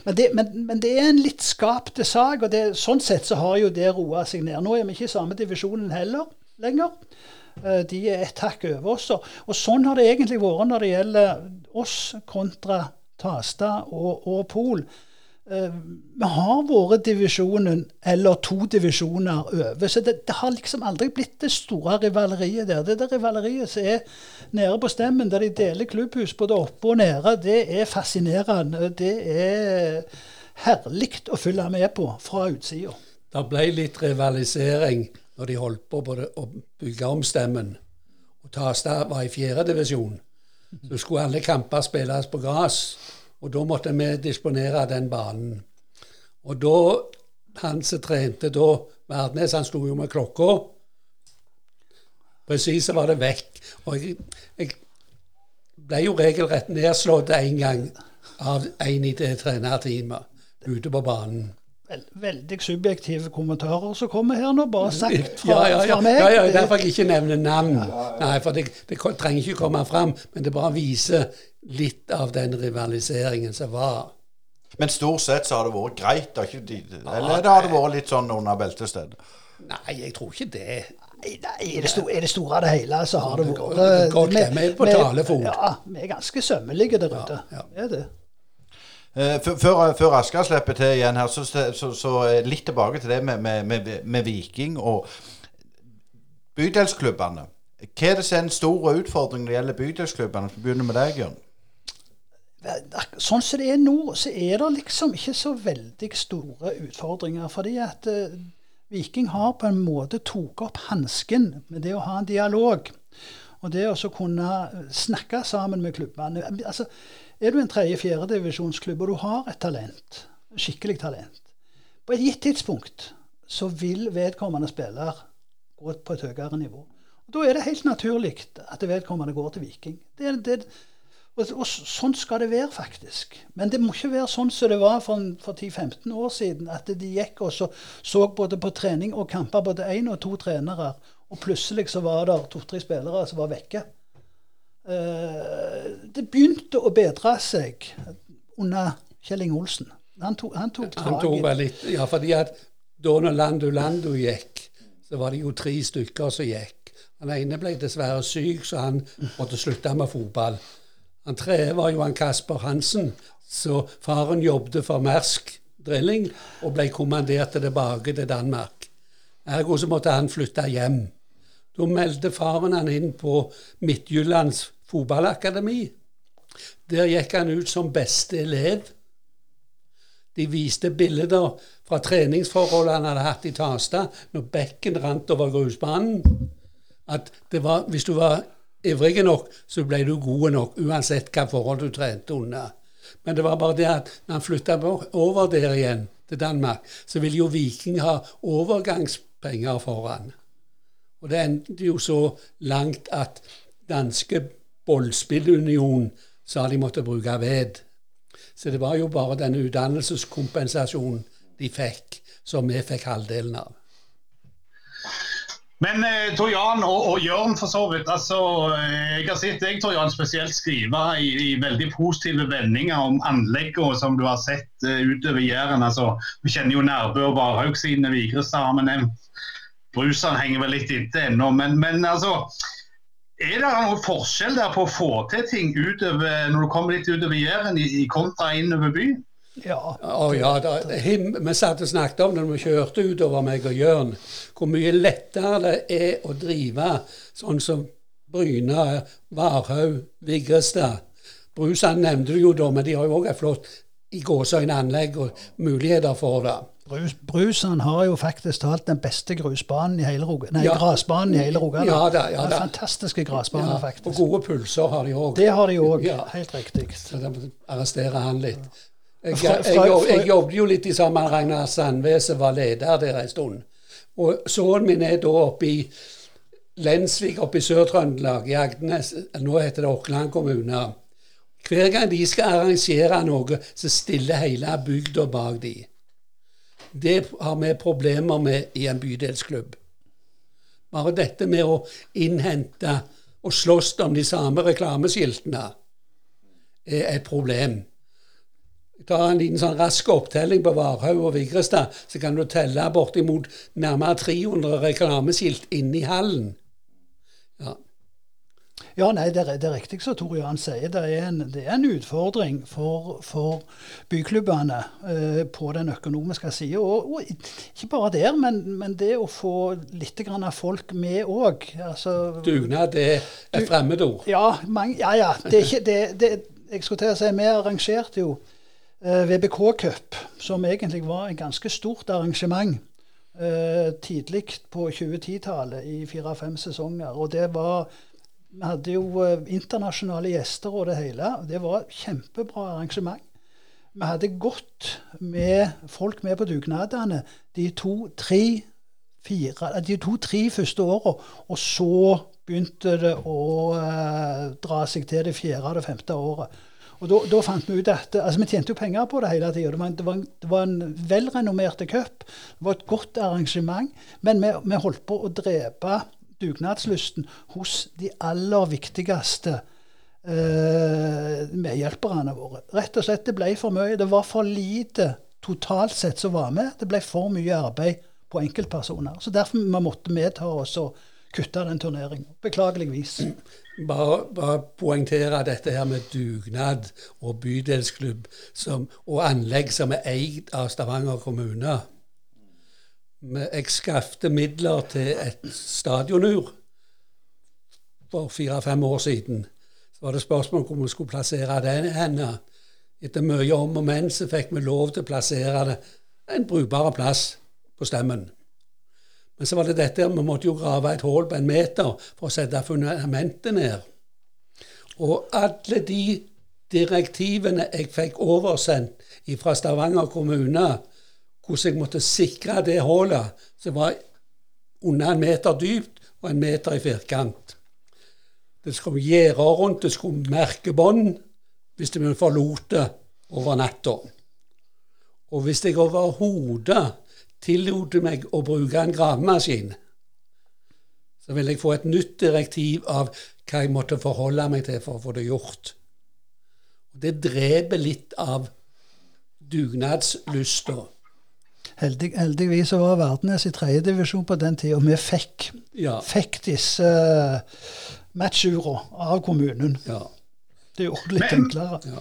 men, det, men, men det er en litt skapte sak, og det, sånn sett så har jo det roa seg ned. Nå er vi ikke i samme divisjonen heller lenger. Eh, De er et hakk over oss. Og sånn har det egentlig vært når det gjelder oss kontra Tasta og, og Pol. Eh, Vi har vært divisjonen eller to divisjoner over, så det, det har liksom aldri blitt det store rivaleriet der. Det der rivaleriet som er nede på stemmen, der de deler klubbhus både oppe og nede, det er fascinerende. Det er herlig å følge med på fra utsida. Det ble litt rivalisering når de holdt på på å bygge om stemmen. Og Tasta var i fjerdedivisjon. Så skulle alle kamper spilles på gress, og da måtte vi disponere den banen. Og da han som trente da Verdnes, han sto jo med klokka. Presis var det vekk. Og jeg, jeg ble jo regelrett nedslått en gang av en i det trenerteamet ute på banen. Vel, veldig subjektive kommentarer som kommer her nå, bare sagt fra, Ja, ja, ja. fra meg. ja, ja derfor jeg ikke nevner navn. Nei, for det, det trenger ikke komme fram, men det bare viser litt av den rivaliseringen som var. Men stort sett så har det vært greit, de, eller det har det vært litt sånn under beltestedet? Nei, jeg tror ikke det. Nei, i det, store, I det store og det hele så har det vært går- godt vi- hjemme på vi- talefot. Ja, vi er ganske sømmelige der ute. ja. Det er det. Eh, før- Før, Asker slipper til igjen her, så, så, så eh, litt tilbake til det med, med, med, med Viking og bydelsklubbene. Hva er det som er en stor utfordring når det gjelder bydelsklubbene? Vi begynner med deg, Jørn. Sånn som det er nå, så er det liksom ikke så veldig store utfordringer. Fordi at uh, Viking har på en måte tatt opp hansken med det å ha en dialog. Og det å kunne snakke sammen med klubbene. Altså, er du en tredje-fjerdedivisjonsklubb og du har et talent, skikkelig talent, på et gitt tidspunkt så vil vedkommende spiller gå på et høyere nivå. Og Da er det helt naturlig at vedkommende går til Viking. Det, det, og, og sånn skal det være, faktisk. Men det må ikke være sånn som det var for, for 10-15 år siden. At de gikk og så, så både på trening og kamper både én og to trenere. Og plutselig så var det to-tre spillere som var vekke. Eh, det begynte å bedre seg under Kjell Inge Olsen. Han tok, han tok Han tak tok i vel litt Ja, fordi at da når Lando Lando gikk, så var det jo tre stykker som gikk. Han ene ble dessverre syk, så han måtte slutte med fotball. Han tredje var jo han Kasper Hansen, så faren jobbet for Mersk Drilling og ble kommandert tilbake til Danmark. Ergo så måtte han flytte hjem. Da meldte faren han inn på Midtjyllands fotballakademi. Der gikk han ut som beste elev. De viste bilder fra treningsforhold han hadde hatt i Tasta når bekken rant over grusbanen. At var, hvis du var ivrig nok, så ble du god nok, uansett hva forhold du trente under. Men det var bare det at når han flytta over der igjen, til Danmark, så ville jo Viking ha overgangspenger for han. Og det endte jo så langt at danske Bollspillunion sa de måtte bruke ved. Så det var jo bare denne utdannelseskompensasjonen de fikk, som vi fikk halvdelen av. Men eh, Tor Jan og, og Jørn for så vidt. altså eh, Jeg har sett deg Tor Jan, spesielt skrive i, i veldig positive vendinger om anleggene som du har sett uh, utover Jæren. altså Vi kjenner jo Nærbø og Varhaug sine, Vigrestad har vi nevnt. Brusan henger vel litt inntil ennå. Men, men altså er det noen forskjell der på å få til ting utover, når du kommer litt utover Jæren, i, kontra innover byen? Ja. Oh, ja, da, him, Vi satt og snakket om det når vi kjørte utover meg og Jørn, hvor mye lettere det er å drive sånn som Bryna, Varhaug, Vigrestad. Brusand nevnte du jo da, men de har jo òg et flott i gåseøyne anlegg og muligheter for det. Brus, Brusan har jo faktisk talt den beste grusbanen i hele Rogaland. Nei, Ja. grasbanen i hele Rogaland. Ja da, ja da. Fantastiske grasbaner, Ja, og gode pulser har de òg. Det har de òg. Ja. Helt riktig. Så da arresterer han litt. Jeg, jeg, jeg, jeg jobbet jo litt i sammen med Ragnar Sandvese, var leder der en stund. Og sønnen min er da oppe i Lensvik oppe i Sør-Trøndelag, i Agdenes. Nå heter det Åkland kommune. Hver gang de skal arrangere noe, så stiller hele bygda bak de. Det har vi problemer med i en bydelsklubb. Bare dette med å innhente og slåss om de samme reklameskiltene er et problem. Ta en liten sånn rask opptelling på Varhaug og Vigrestad, så kan du telle bortimot nærmere 300 reklameskilt inne i hallen. Ja. Nei, det er, det er riktig som Tor Johan sier. Det er en, det er en utfordring for, for byklubbene eh, på den økonomiske sida. Og, og ikke bare der, men, men det å få litt grann av folk med òg. Altså, Dugnad er et fremmedord. Ja, mange, ja, ja. Det er ikke, det, det, jeg skulle til å si, Vi arrangerte jo eh, VBK Cup, som egentlig var et ganske stort arrangement. Eh, tidlig på 2010-tallet, i fire-fem sesonger. Og det var Vi hadde jo eh, internasjonale gjester og det hele. og Det var et kjempebra arrangement. Vi hadde godt med folk med på dugnadene de to-tre to-tre første åra, og så begynte det å eh, dra seg til det fjerde og femte året. Og da, fant vi ut at altså Vi tjente jo penger på det hele tida. Det, det, det var en velrenommert cup. Det var et godt arrangement. Men vi, vi holdt på å drepe dugnadslysten hos de aller viktigste eh, medhjelperne våre. Rett og slett, det ble for mye. Det var for lite totalt sett som var med. Det ble for mye arbeid på enkeltpersoner. Så derfor vi måtte vi ta oss og kutte den turneringen. Beklageligvis. Bare, bare poengtere dette her med dugnad og bydelsklubb som, og anlegg som er eid av Stavanger kommune. Jeg skaffet midler til et stadionur for fire-fem år siden. Så var det spørsmål om hvor vi skulle plassere det henne. Etter mye om og men så fikk vi lov til å plassere det en brukbar plass på stemmen. Men så var det dette, vi måtte jo grave et hull på en meter for å sette fundamentet ned. Og alle de direktivene jeg fikk oversendt fra Stavanger kommune, hvordan jeg måtte sikre det hullet, som var under en meter dypt og en meter i firkant. Det skulle gjerder rundt, det skulle merkebånd hvis vi forlot det over natta. Og hvis jeg overhodet tillot meg å bruke en gravemaskin, så ville jeg få et nytt direktiv av hva jeg måtte forholde meg til for å få det gjort. Og Det dreper litt av dugnadslysta. Heldig, heldigvis var Verdnes i tredjedivisjon på den tida, og vi fikk, Ja. fikk disse uh, matchura av kommunen. ja, Det gjorde det litt Men- enklere. ja.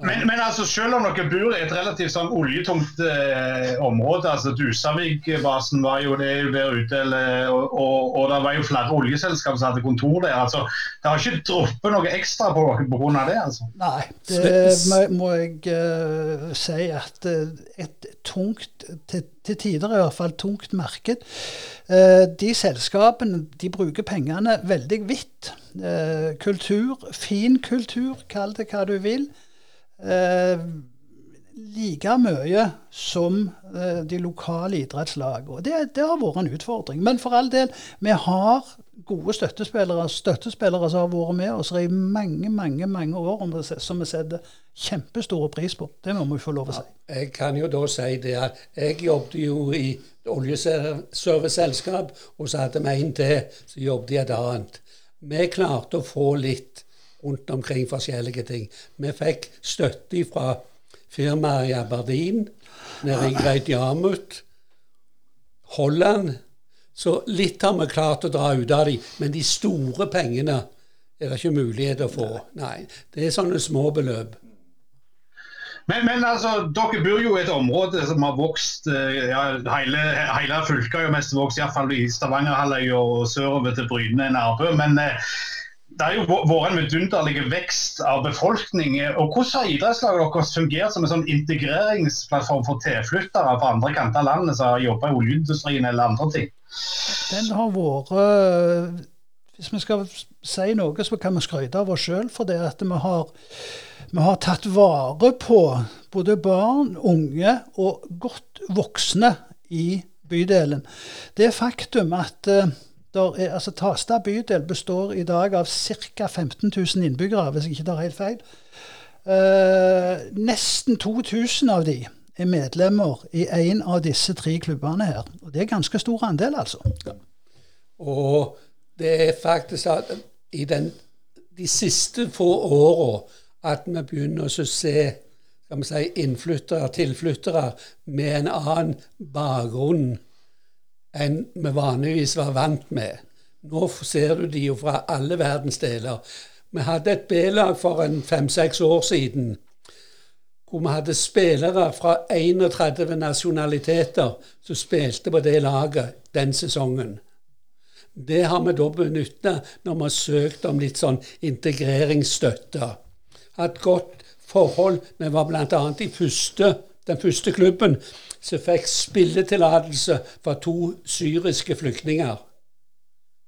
Men, men altså, selv om dere bor i et relativt sånn oljetungt eh, område altså Dusavik-basen var jo det er der ute, eller, og, og, og det var jo flere oljeselskap som hadde kontor der. altså Det har ikke droppet noe ekstra på dere pga. det? altså. Nei, det må, må jeg uh, si at eh, et tungt, til, til tider i hvert fall, tungt marked. uh, de selskapene de bruker pengene veldig vidt. Uh, kultur, fin kultur, kall det hva du vil. Eh, like mye som eh, de lokale idrettslagene. Det, det har vært en utfordring. Men for all del, vi har gode støttespillere, støttespillere som har vært med oss i mange mange, mange år, som vi setter kjempestore pris på. Det må vi få lov å si. Ja, jeg kan jo da si det at jeg jobbet jo i oljeserviceselskap, og så hadde vi en til som jobbet i et annet. Vi klarte å få litt rundt omkring forskjellige ting. Vi fikk støtte fra firmaer i Aberdeen, nede i Greit Yarmouth, Holland. Så litt har vi klart å dra ut av dem, men de store pengene er det ikke mulighet å få. Nei, det er sånne små beløp. Men, men, altså, dere bor jo i et område som har vokst eh, ja, Hele, hele fylket har jo mest vokst, iallfall i Stavangerhalvøya og sørover til Bryne. Men eh, det har jo vært en vidunderlig vekst av befolkning. og Hvordan har idrettslaget deres fungert som en sånn integreringsplattform for tilflyttere på andre kanter av landet som har jobba i oljeindustrien eller andre ting? Den har vært Hvis vi skal si noe, så kan vi skryte av oss sjøl for det at vi har, vi har tatt vare på både barn, unge og godt voksne i bydelen. Det faktum at er, altså Tasta bydel består i dag av ca. 15 000 innbyggere, hvis jeg ikke tar helt feil. Uh, nesten 2000 av de er medlemmer i en av disse tre klubbene her. Og Det er ganske stor andel, altså. Ja. Og det er faktisk at i den, de siste få åra at vi begynner å se si, innflyttere, tilflyttere med en annen bakgrunn enn vi vanligvis var vant med. Nå ser du de jo fra alle verdens deler. Vi hadde et B-lag for en fem-seks år siden hvor vi hadde spillere fra 31 nasjonaliteter som spilte på det laget den sesongen. Det har vi da benytta når vi har søkt om litt sånn integreringsstøtte. Hatt godt forhold. Vi var bl.a. første, den første klubben som fikk spilletillatelse for to syriske flyktninger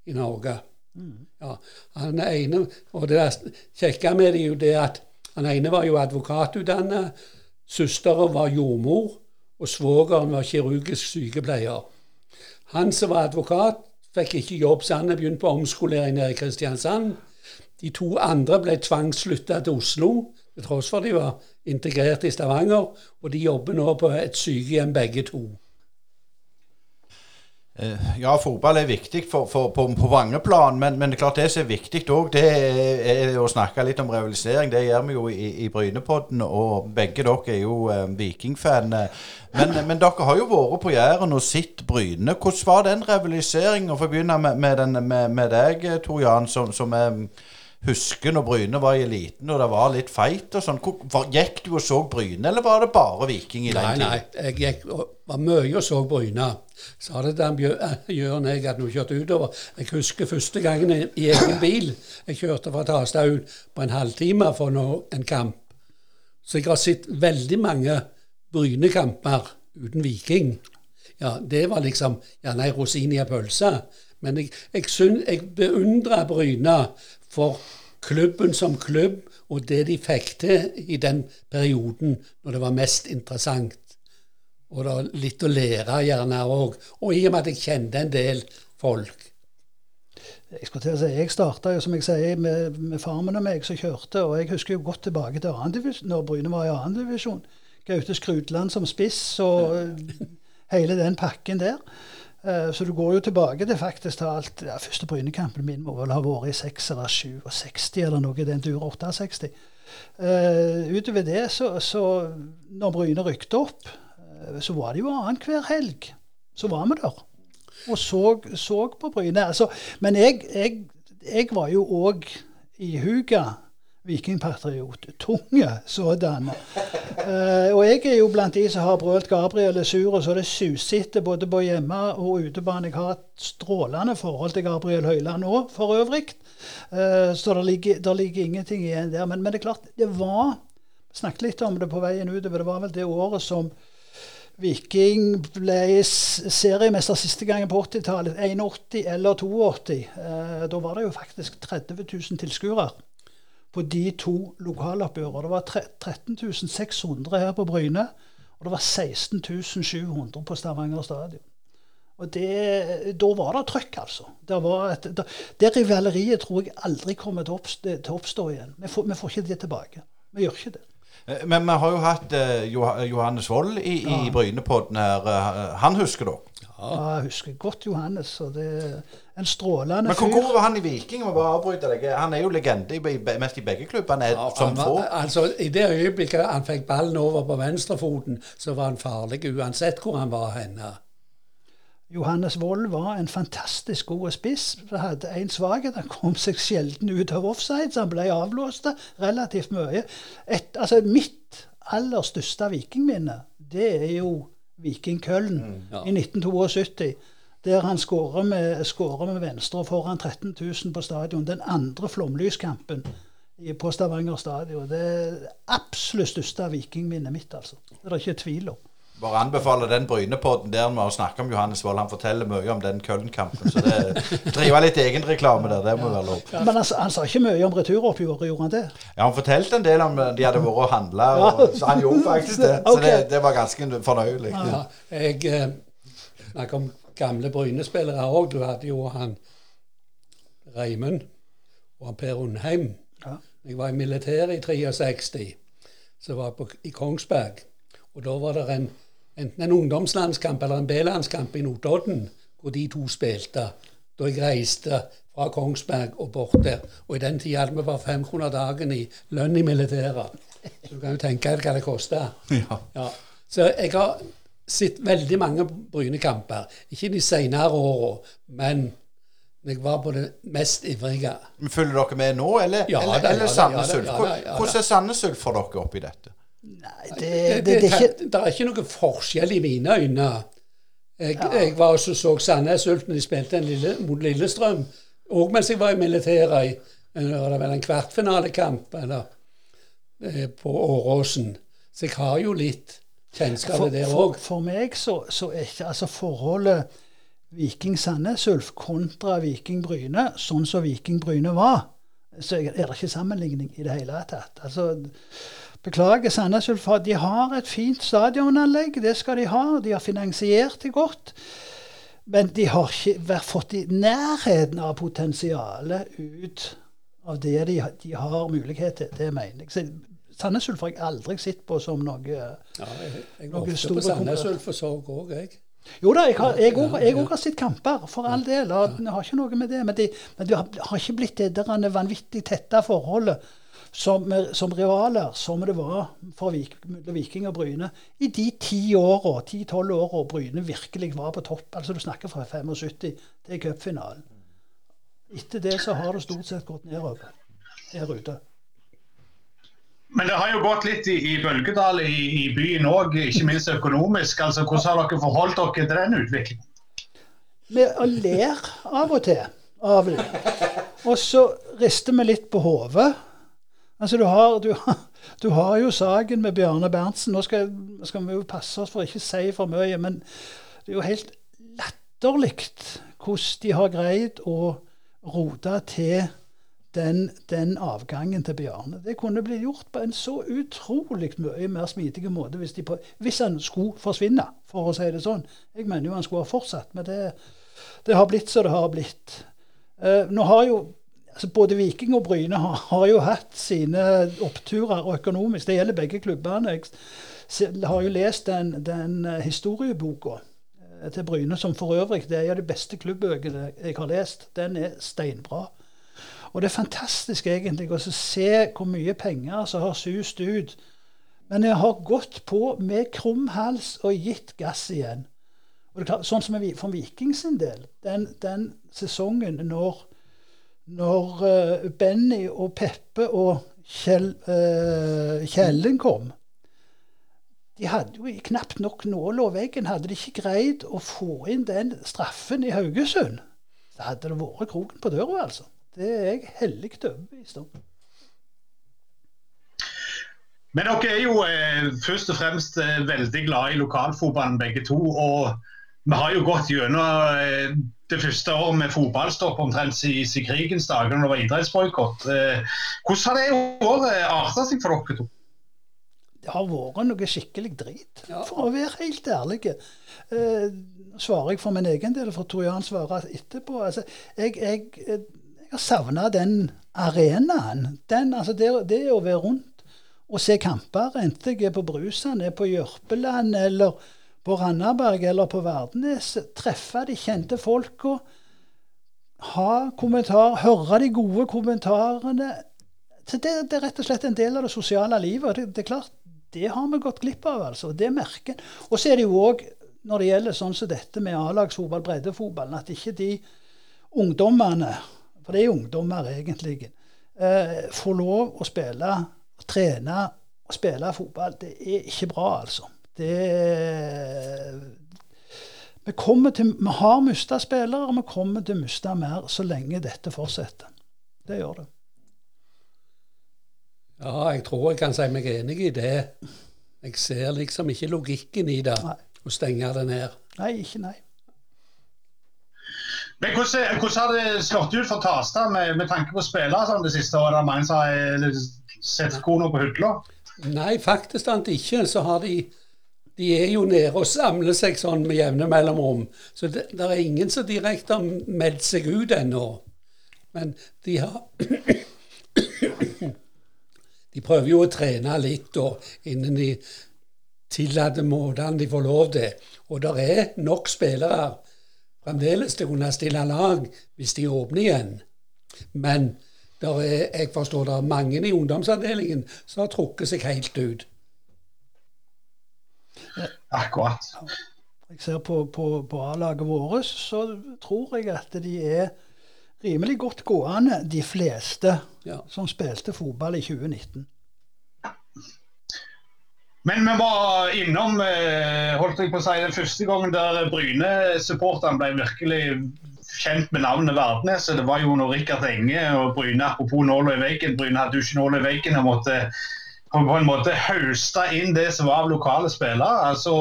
i Norge. Mm. Ja, han ene, og Det kjekke med det er jo det at han ene var jo advokatutdannet, søsteren var jordmor, og svogeren var kirurgisk sykepleier. Han som var advokat, fikk ikke jobb, så han begynte på omskolering nede i Kristiansand. De to andre ble tvangsflytta til Oslo til tross for de var integrert i Stavanger. Og de jobber nå på et sykehjem, begge to. Eh, ja, fotball er viktig for, for, på, på, mange plan, men, men, det er klart det som er viktig òg, det er, er, å snakke litt om rivalisering. Det gjør vi jo i, i Brynepodden, og begge dere er jo eh, Viking-fan. Men, men, dere har jo vært på Jæren og sett Bryne. Hvordan var den realiseringen, For å begynne med, med, den, med, med deg, Tor Jan, som, som er husker når Bryne var i eliten og det var litt feit og sånn. Gikk du og så Bryne, eller var det bare Viking i den tiden? Nei, nei, jeg gikk, var mye og så Bryne. Sa det til Jørn jeg hadde nå kjørt utover. Jeg husker første gangen i egen bil. Jeg kjørte fra Tastaud på en halvtime for nå en kamp. Så jeg har sett veldig mange Bryne-kamper uten Viking. Ja, Det var liksom gjerne ei rosin i ei pølse. Men jeg, jeg, jeg beundrer Bryne for klubben som klubb og det de fikk til i den perioden når det var mest interessant. Og det var litt å lære gjerne òg. Og i og med at jeg kjente en del folk. Jeg skulle til å si, jeg starta jo, som jeg sier, med, med farmen og meg som kjørte. Og jeg husker jo godt tilbake til divisjon, når Bryne var i andredivisjon. Gaute Skrudland som spiss og hele den pakken der. Eh, så du går jo tilbake til faktisk til alt ja, Første Brynekampen min må vel ha vært i 6 eller 67 eller noe i den dur 68. Uh, utover det, så, så når Bryne rykte opp, uh, så var det jo annenhver helg. Så var vi der. Og så, så på Bryne. Altså, men jeg, jeg, jeg var jo òg huga vikingpatriot. Tunge sådan. Uh, og jeg er jo blant de som har brølt Gabriel er sur, og så det susete både på hjemme- og utebane. Jeg har et strålende forhold til Gabriel Høyland òg, for øvrig. Uh, så det ligger, ligger, ingenting igjen der. Men, men, det er klart, det var snakket litt om det på veien utover. Det var vel det året som Viking ble seriemester siste gangen på 80-tallet. 81 eller 82. Eh, da var det jo faktisk 30 000 tilskuere på de to lokaloppgjørene. Det var 13 600 her på Bryne, og det var 16 700 på Stavanger stadion. Og det, Da var det trøkk, altså. Det, et, det, det, rivaleriet tror jeg aldri kommer til å oppstå, til oppstå igjen. Vi får, vi får, ikke det tilbake. Vi gjør ikke det. Eh, men vi har jo hatt uh, Johannes Wold i, ja. i Brynepodden her. Han husker dere? Ja, jeg husker godt Johannes. og det En strålende fyr. Men Hvor var han i Viking? Må bare deg. Han er jo legende i, mest i begge klubbene. Ja, som få. Altså, I det øyeblikket han fikk ballen over på venstrefoten, så var han farlig uansett hvor han var henne. Johannes Wold var en fantastisk god spiss. Han hadde en svakhet. Han kom seg sjelden ut av offside, så han ble avblåst relativt mye. Et, altså, mitt aller største vikingminne, det er jo Viking Køln mm, ja. i 1972. Der han skårer med, med, venstre foran 13 000 på stadion. Den andre flomlyskampen på Stavanger stadion. Det er absolutt største vikingminnet mitt, altså. Det er det ikke tvil om. Bare anbefaler den Brynepodden der vi har snakke om Johannes Wold. Han forteller mye om den Köln-kampen. Så det driver litt egenreklame der. Det må være lov. Ja. Men han, han, sa ikke mye om returoppgjøret, gjorde han det? Ja, han fortalte en del om de hadde vært og handla, så han gjorde faktisk det. Så det, det var ganske fornøyelig. Ja, jeg eh, om gamle Bryne-spillere òg. Du hadde jo han Reimund og han Per Undheim. Ja. Jeg var i militæret i 63, så var jeg på, i Kongsberg. Og da var det en enten en ungdomslandskamp eller en B-landskamp i Notodden, hvor de to spilte. Da jeg reiste fra Kongsberg og bort der. Og i den tida hadde vi bare 500 dagen i lønn i militæret. Så du kan jo tenke deg hva det kosta. Ja. Ja. Så jeg har sett veldig mange Bryne-kamper. Ikke de senere åra, men jeg var på det mest ivrige. Følger dere med nå, eller, ja, eller, eller Sandnes Ulf? Hvordan er Sandnes Ulf for dere oppi dette? Nei, det, det, det, det, er ikke Det er ikke noe forskjell i mine øyne. Jeg, ja. jeg var også så Sandnes Ulf når de spilte lille, mot Lillestrøm, òg mens jeg var i militæret. Det var en kvartfinalekamp eller, eh, på Åråsen. Så jeg har jo litt kjennskap til det òg. For, for, meg så, så, er ikke altså forholdet Viking Sandnes Ulf kontra Viking Bryne sånn som Viking Bryne var, så er det ikke sammenligning i det hele tatt. Altså Beklager Sandnes Ulf. De har et fint stadionanlegg, det skal de ha. De har finansiert det godt. Men de har ikke fått i nærheten av potensialet ut av det de, de har mulighet til. Det mener jeg. Sandnes Ulf har jeg aldri sett på som noe Ja, jeg, jeg var ofte på Sandnes Ulf og så òg, jeg. Jo da, jeg har, jeg også, jeg også har sett kamper, for all del. Og, Jeg har ikke noe med det. Men det de har, har, ikke blitt det der vanvittig tette forholdet som, som rivaler, som det var for Vik, Viking og Bryne i de ti åra, ti-tolv åra Bryne virkelig var på topp. Altså Du snakker fra 75 til cupfinalen. Etter det så har det stort sett gått nedover her ute. Men det har jo gått litt i, i bølgedal i, i byen òg, ikke minst økonomisk. altså Hvordan har dere forholdt dere til den utviklingen? Vi ler av og til av det. Og så rister vi litt på hodet. Altså, du har, du, du har, jo saken med Bjarne Berntsen. Nå skal, skal, vi jo passe oss for å ikke si for mye, men det er jo helt latterlig hvordan de har greid å rote til den, den, avgangen til Bjarne. Det kunne blitt gjort på en så utrolig mye mer smidig måte hvis, på, hvis, han skulle forsvinne, for å si det sånn. Jeg mener jo han skulle ha fortsatt, men det, det har blitt som det har blitt. Uh, nå har jo altså Både Viking og Bryne har, har, jo hatt sine oppturer økonomisk. Det gjelder begge klubbene. Jeg har jo lest den, den eh, historieboka eh, til Bryne, som for øvrig det er en av de beste klubbøkene jeg har lest. Den er steinbra. Og det er fantastisk egentlig å se hvor mye penger som har sust ut. Men jeg har gått på med krum hals og gitt gass igjen. Klart, sånn som for Viking sin del, den, den sesongen når når uh, Benny og Peppe og Kjell, uh, Kjellen kom De hadde jo knapt nok nåla veggen. Hadde de ikke greid å få inn den straffen i Haugesund, så hadde det vært kroken på døra, altså. Det er jeg hellig overbevist om. Men dere er jo eh, først og fremst eh, veldig glad i lokalfotballen begge to. Og vi har jo gått gjennom eh, det første året med fotballstopp omtrent siden krigens dager, når det var idrettsboikott. Eh, hvordan har det året arta seg for dere to? Det har vært noe skikkelig drit, for å være helt ærlig. Eh, svarer jeg for min egen del, for Tor Jan svarer etterpå. Altså, jeg, jeg, jeg, savna den arenaen. Den, altså det, det å være rundt og se kamper, enten jeg er på Brusand, er på Jørpeland eller på Randaberg eller på Verdenes. Treffe de kjente folka. Ha kommentar, høre de gode kommentarene. Så det, det, er rett og slett en del av det sosiale livet. Det, det er klart, det har vi gått glipp av. altså. Det merker Og så er det jo òg, når det gjelder sånn som dette med A-lagsfotball, breddefotballen, at ikke de ungdommene, for det er ungdommer egentlig, eh, få lov å spille, trene og spille fotball. Det er ikke bra, altså. Det vi, til, vi har mista spillere, og vi kommer til å miste mer så lenge dette fortsetter. Det gjør det. Ja, jeg tror jeg kan si meg enig i det. Jeg ser liksom ikke logikken i det, nei. å stenge det ned. Nei, ikke nei. Men hvordan, hvordan, har det slått ut for Tarstad med, med, tanke på spillere sånn det siste året? Er det mange som har sett kona på hylla? Nei, faktisk sant ikke. Så har de de er jo nede og samler seg sånn med jevne mellomrom. Så det, er ingen som direkte har meldt seg ut ennå. Men de har De prøver jo å trene litt og innen de tillater måtene de får lov til. Og det er nok spillere fremdeles til å kunne stille lag hvis de åpner igjen. Men er, jeg forstår det er mange i ungdomsavdelingen som har trukket seg helt ut. Akkurat. Jeg ser på, på, på A-laget vårt, så tror jeg at de er rimelig godt gående, de fleste ja. som spilte fotball i 2019. Men vi var innom eh, holdt jeg på å si, den første gangen der Bryne-supporterne ble virkelig kjent med navnet Verdnes. Det var jo når Rikard Enge og Bryne, apropos nåla i veggen, Bryne hadde jo ikke nåla i veggen og måtte på en måte høsta inn det som var av lokale spillere. Altså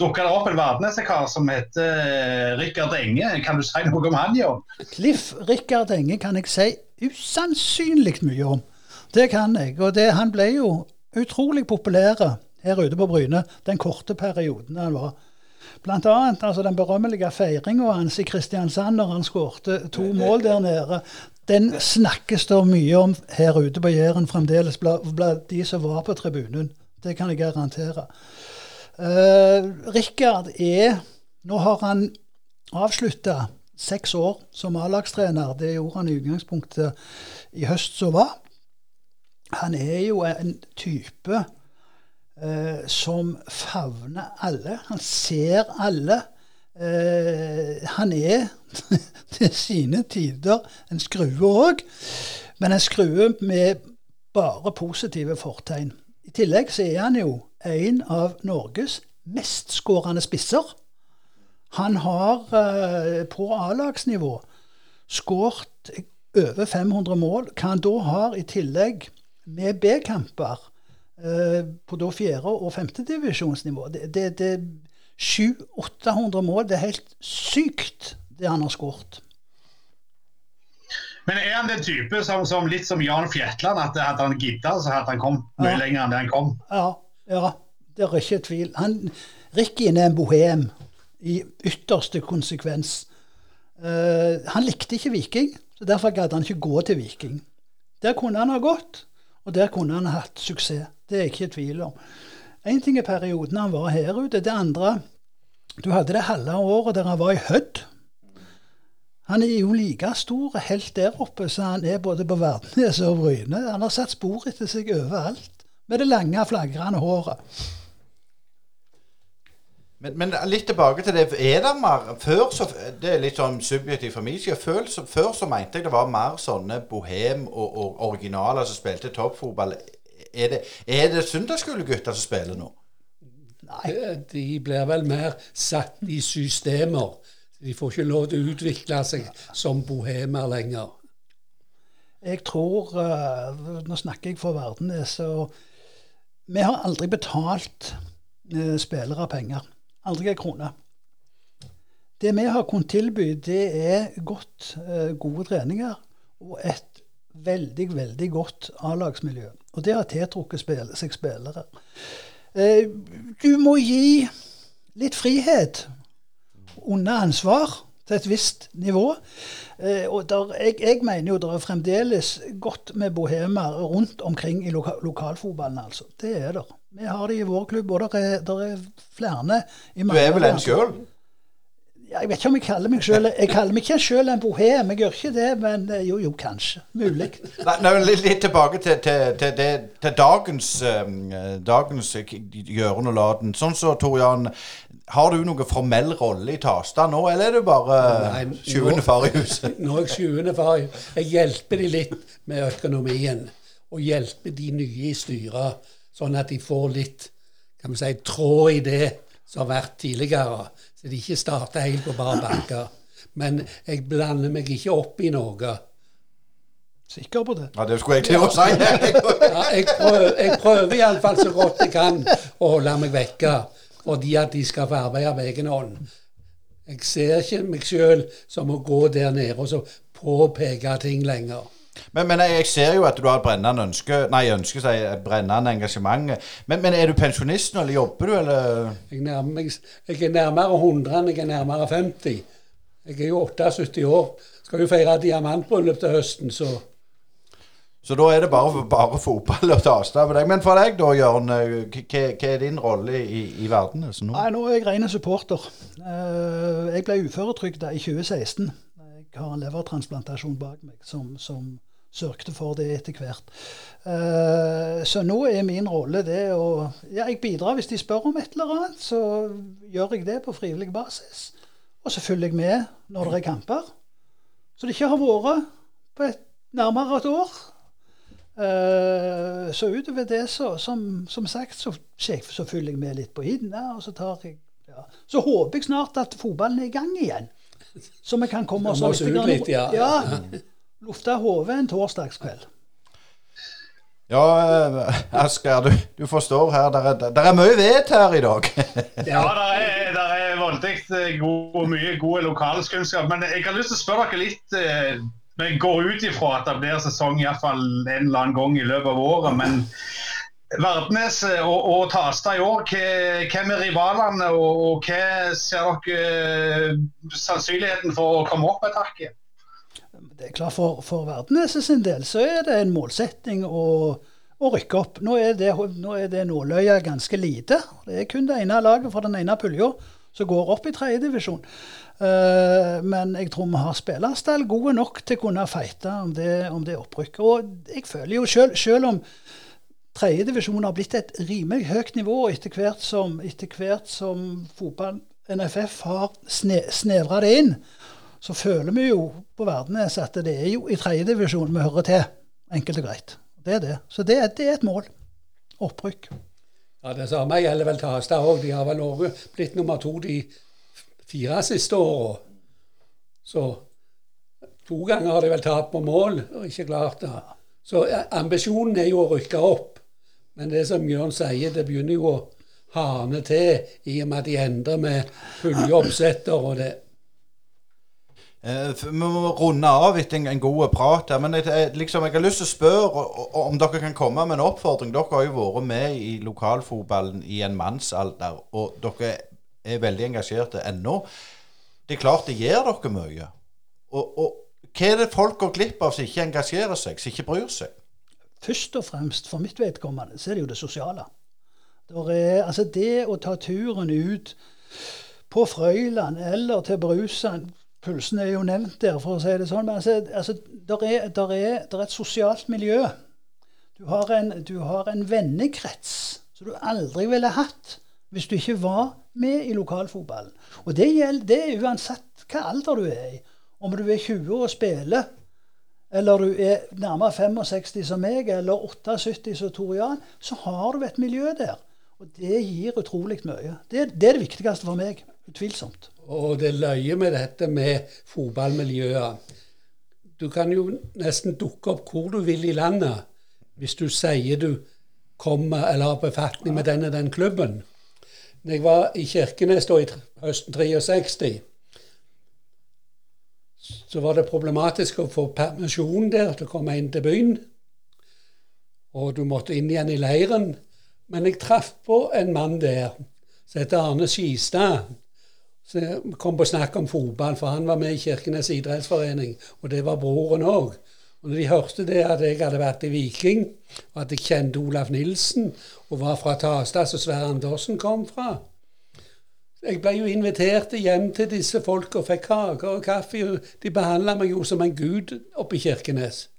dukka det opp en Verdnesekar som heter eh, Rikard Enge. Kan du si noe om han, Jon? Cliff Rikard Enge kan jeg si usannsynlig mye om. Det kan jeg. Og det, han ble jo utrolig populær her ute på Bryne den korte perioden han var. Blant annet altså den berømmelige feiringa hans i Kristiansand når han skårte to mål der nede. Den snakkes det mye om her ute på Jæren fremdeles blant de som var på tribunen. Det kan jeg garantere. Uh, Rikard er Nå har han avslutta seks år som A-lagstrener. Det gjorde han i utgangspunktet i høst som var. Han er jo en type eh, som favner alle. Han ser alle. Eh, han er til sine tider en skrue òg, men en skrue med bare positive fortegn. I tillegg så er han jo en av Norges mestskårende spisser. Han har eh, på A-lagsnivå skåret over 500 mål. Hva han da har i tillegg med B-kamper på da fjerde- og femtedivisjonsnivå. Det, er 700-800 mål. Det er helt sykt, det han har skåret. Men er han den type som, som litt som Jan Fjetland, at hadde han gidda, så hadde han kommet mye ja. lenger enn det han kom? Ja, ja, det er ikke tvil. Han, Rikkien er en bohem i ytterste konsekvens. Uh, han likte ikke Viking, så derfor gadd han ikke gå til Viking. Der kunne han ha gått, og der kunne han ha hatt suksess. Det er jeg ikke i tvil om. Én ting er perioden han var her ute. Det andre Du hadde det halve året der han var i Hødd. Han er jo like stor helt der oppe som han er både på Verdnes og Bryne. Han har satt spor etter seg overalt med det lange, flagrende håret. Men, men, litt tilbake til det. Er det mer Før så Det er litt sånn subjektivt for meg. Før, før så mente jeg det var mer sånne bohem og, og originaler som spilte toppfotball er det, er det søndagsskolegutter som spiller nå? Nei. De blir vel mer satt i systemer. De får ikke lov til å utvikle seg som bohemer lenger. Jeg tror uh, Nå snakker jeg for Verdenes. og Vi har aldri betalt uh, spillere penger. Aldri en krone. Det vi har kunnet tilby, det er godt, eh, gode treninger og et veldig, veldig godt A-lagsmiljø. Og det har tiltrukket spil seg spillere. Eh, du må gi litt frihet under ansvar til et visst nivå. Eh, og der, jeg, jeg, mener jo det er fremdeles godt med bohemer rundt omkring i loka, lokalfotballen, altså. Det er det. Vi har det i vår klubb, og det er, er, flere i Du er vel en sjøl? Jeg vet ikke om jeg kaller meg selv Jeg kaller meg ikke selv en bohem, jeg gjør ikke det, men eh, jo, jo, kanskje. Mulig. Nei, litt, litt, tilbake til, til, til, til dagens, um, dagens gjøren og laden. Sånn så, Tor Jan, har du noen formell rolle i Tasta nå, eller er du bare sjuende far i huset? Nå er jeg sjuende far. Jeg hjelper de litt med økonomien, og hjelper de nye i styret, sånn at de får litt kan vi si, tråd i det som har vært tidligere. Så de ikke starter helt på bar bakke. Men jeg blander meg ikke opp i noe. Sikker på det? Ja, det skulle jeg til å si. ja, jeg prøver, jeg prøver iallfall så godt jeg kan å holde meg vekke, fordi at de skal få arbeide av egen hånd. Jeg ser ikke meg sjøl som å gå der nede og så påpeke ting lenger. Men, men, jeg ser jo at du har et brennende ønske Nei, ønske seg et brennende engasjement. Men, men, er du pensjonist nå, eller jobber du, eller? Jeg, nærmer, jeg er nærmere 100 enn jeg er nærmere 50. Jeg er jo 78 år. Skal jo feire diamantbryllup til høsten, så så da er det bare, bare fotball å ta avstand med deg. Men for deg da, Jørn. Hva, er din rolle i, i verden? Altså nå? Nei, nå er jeg ren supporter. Eh, jeg ble uføretrygda i 2016. Jeg har en levertransplantasjon bak meg som, som sørgte for det etter hvert. Uh, så nå er min rolle det å Ja, jeg bidrar hvis de spør om et eller annet. Så gjør jeg det på frivillig basis. Og så følger jeg med når det er kamper. Så det ikke har vært på et, nærmere et år. Uh, så utover det, så, som, som sagt, så, så, følger jeg med litt på hinna. Og så tar jeg ja. Så håper jeg snart at fotballen er i gang igjen. Så vi kan komme oss ut litt. Ja. ja lufta hodet en torsdagskveld. Ja, Asgeir, du, du, forstår her. Der er, der er mye vett her i dag. ja, det er, der er voldelig eh, god, mye god lokalkunnskap. Men jeg har lyst til å spørre dere litt eh, Vi går ut ifra at det blir sesong iallfall en eller annen gang i løpet av året. Men Verdnes og, og Tasta i år, hvem er rivalene, og, og hva ser dere sannsynligheten for å komme opp et hakk? Det er klart For, for Verdenes sin del så er det en målsetting å, å rykke opp. Nå er det, nå det nåløya ganske lite. Det er kun det ene laget fra den ene pulja som går opp i tredjedivisjon. Uh, men jeg tror vi har spillerstall gode nok til å kunne feite om det, det opprykket. Og jeg føler jo selv, selv om tredjedivisjon har blitt et rimelig høyt nivå etter hvert som, som fotball NFF har sne, snevra det inn, så føler vi jo på Verdenes at det er jo i tredjedivisjon vi hører til. Enkelt og greit. Det er det. Så det, det er et mål. Opprykk. Ja, Det samme gjelder vel Tastad òg. De har vel også blitt nummer to de fire siste åra. Så to ganger har de vel tapt på mål og ikke klart det. Så ambisjonen er jo å rykke opp. Men det som Jørn sier, det begynner jo å hane til i og med at de endrer med fulle oppsetter og det. Uh, vi må runde av etter en, god prat. her, Men jeg, liksom, jeg har lyst til å spørre om dere kan komme med en oppfordring. Dere har jo vært med i lokalfotballen i en mannsalder, og dere er veldig engasjerte ennå. Det er klart det gjør dere mye. Og, og, hva er det folk går glipp av som ikke engasjerer seg, som ikke bryr seg? Først og fremst for mitt vedkommende så er det jo det sosiale. Er, altså det å ta turen ut på Frøyland eller til Brusan Pulsen er jo nevnt der, for å si det sånn. Men altså, altså der, er, der, er, der er, et sosialt miljø. Du har, en, du har en vennekrets som du aldri ville hatt hvis du ikke var med i lokalfotballen. Og det gjelder det uansett hva alder du er i. Om du er 20 og spiller, eller du er nærmere 65 som meg, eller 78 som Tor Jan, så har du et miljø der. Og det gir utrolig mye. Det, det er det viktigste for meg. Utvilsomt. Og det løye med dette med fotballmiljøet Du kan jo nesten dukke opp hvor du vil i landet hvis du sier du kommer eller har befatning med den og den klubben. Når jeg var i Kirkenes da i høsten 63, så var det problematisk å få permisjon der til å komme inn til byen. Og du måtte inn igjen i leiren. Men jeg traff på en mann der som heter Arne Skistad. Som kom på snakk om fotball, for han var med i Kirkenes idrettsforening. Og det var broren òg. Og når de hørte det at jeg hadde vært i Viking, og at jeg kjente Olaf Nilsen, og var fra Tasta, som Sverre Andersen kom fra Jeg ble jo invitert hjem til disse folka og fikk kaker og kaffe. De behandla meg jo som en gud oppe i Kirkenes.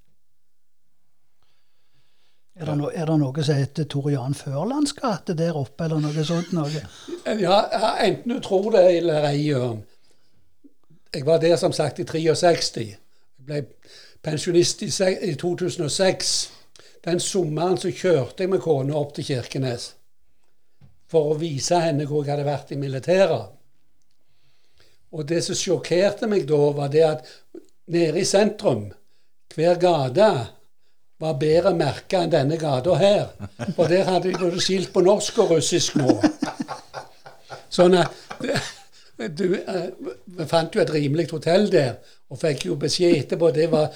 Er det, no, er det noe som heter Tor Jan Førlands gate der oppe, eller noe sånt? Noe? Ja, enten du tror det eller ei. Jeg var der som sagt i 63. Jeg ble pensjonist i, i 2006. Den sommeren så kjørte jeg med kona opp til Kirkenes for å vise henne hvor jeg hadde vært i militæret. Og det som sjokkerte meg da, var det at nede i sentrum, hver gate var bedre merka enn denne gata her. For der hadde de både skilt på norsk og russisk nå. Sånn at du, Vi fant jo et rimelig hotell der, og fikk jo beskjed etterpå. Det var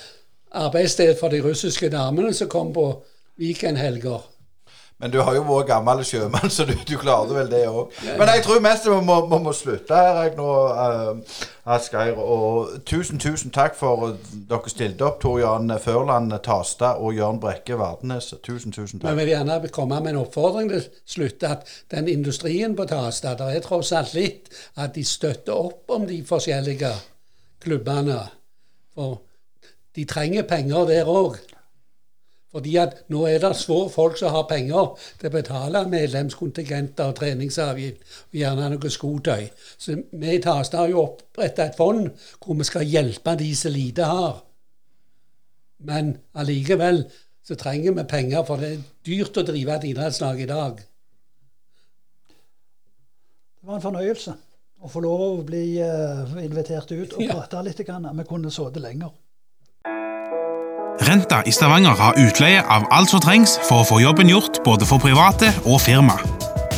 arbeidssted for de russiske damene som kom på weekendhelger. Men du har jo vært gammel sjømann, så du, du klarte vel det òg. Men jeg tror mest vi må, må, må slutte her jeg nå, uh, Asgeir. Og tusen, tusen takk for at dere stilte opp, Tor Jan Førland Tasta og Jørn Brekke Vardenes. Tusen, tusen takk. Men vi vil gjerne komme med en oppfordring til slutt. At den industrien på Tasta, det er tross alt litt at de støtter opp om de forskjellige klubbene. For de trenger penger der òg. Fordi at nå er det små folk som har penger til å betale medlemskontingenter og treningsavgift, og gjerne noe skotøy. Så vi i Tasta har jo oppretta et fond hvor vi skal hjelpe de som lite har. Men allikevel så trenger vi penger, for det er dyrt å drive et idrettslag i dag. Det var en fornøyelse å få lov å bli uh, invitert ut og prate litt. Vi kunne sittet lenger. Renta i Stavanger har utleie av alt som trengs for å få jobben gjort både for private og firma.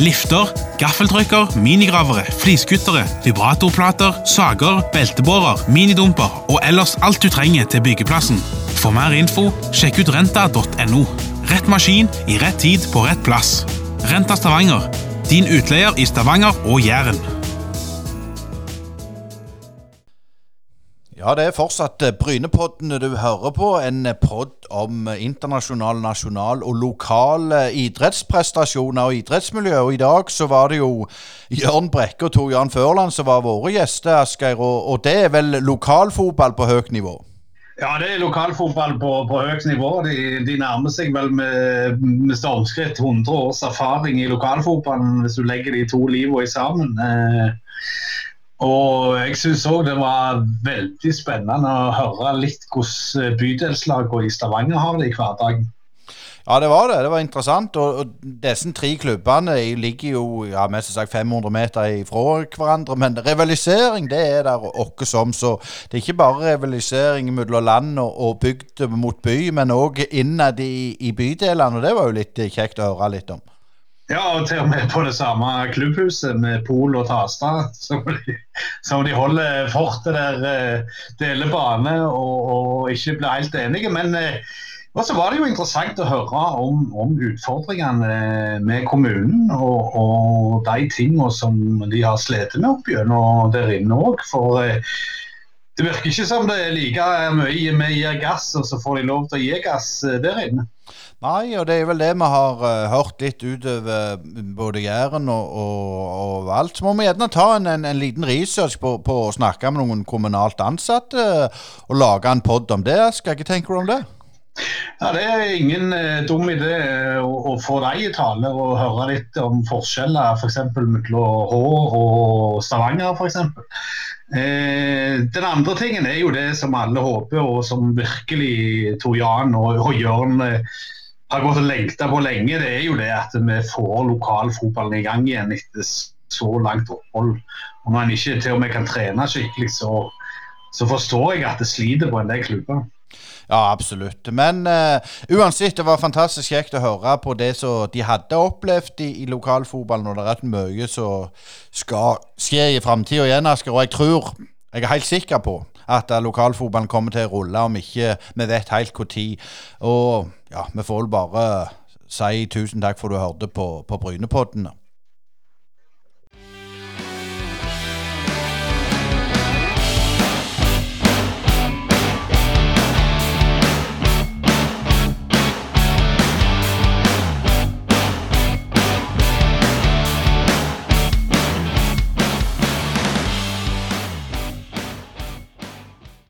Lifter, gaffeltrykker, minigravere, fliskuttere, vibratorplater, sager, beltebårer, minidumper og ellers alt du trenger til byggeplassen. For mer info, sjekk ut renta.no. Rett maskin i rett tid på rett plass. Renta Stavanger, din utleier i Stavanger og Jæren. Ja, det er fortsatt Brynepodden du hører på. En eh, podd om eh, internasjonal, nasjonal og lokal idrettsprestasjoner og idrettsmiljø. Og i dag så var det jo Jørn Brekke og Tor Jan Førland som var våre gjester, Asgeir. Og, og, det er vel lokalfotball på høyt nivå? Ja, det er lokalfotball på, på høyt nivå. De, de, nærmer seg vel med, med stormskritt 100 års erfaring i lokalfotballen, hvis du legger de to livene sammen. Eh, og jeg syns òg det var veldig spennende å høre litt hvordan bydelslagene i Stavanger har det i hverdagen. Ja, det var det. Det var interessant. Og, og disse tre klubbene ligger jo ja, mest sagt 500 meter ifra hverandre. Men rivalisering, det er der åkke som. Så det er ikke bare rivalisering mellom land og, og bygd mot by, men òg innad i, i bydelene. Og det var jo litt kjekt å høre litt om. Ja, og til og med på det samme klubbhuset med Pol og Tasta. Som de, som de holder fortet der, eh, deler bane og, og, ikke blir helt enige. Men eh, så var det jo interessant å høre om, om utfordringene med kommunen og, og de tingene som de har slitt med opp gjennom der inne òg. For eh, det virker ikke som det er like mye vi gir gass, og så får de lov til å gi gass der inne. Nei, og det er vel det vi har uh, hørt litt utover både Jæren og, og, og, alt. Så må vi gjerne ta en, en, en liten research på, på, å snakke med noen kommunalt ansatte uh, og lage en pod om det. Skal jeg ikke tenke om det? Ja, Det er ingen uh, dum idé å, å få deg i tale og høre litt om forskjeller f.eks. For mellom Hå og Stavanger f.eks. Eh, den andre tingen er jo det som alle håper, og som virkelig Tor Jan og, Jørn eh, har gått og lengta på lenge, det er jo det at vi får lokalfotballen i gang igjen etter så langt opphold. Og Når en ikke til og med kan trene skikkelig, så, så forstår jeg at det sliter på en del klubber. Ja, absolutt. Men uh, uansett, det var fantastisk kjekt å høre på det som de hadde opplevd i, i lokalfotballen, og det er rett mye som skal skje i framtida igjen, Asker. Og jeg tror, jeg er helt sikker på at lokalfotballen kommer til å rulle om ikke vi vet helt når. Og ja, vi får vel bare si tusen takk for at du hørte på, på Brynepodden.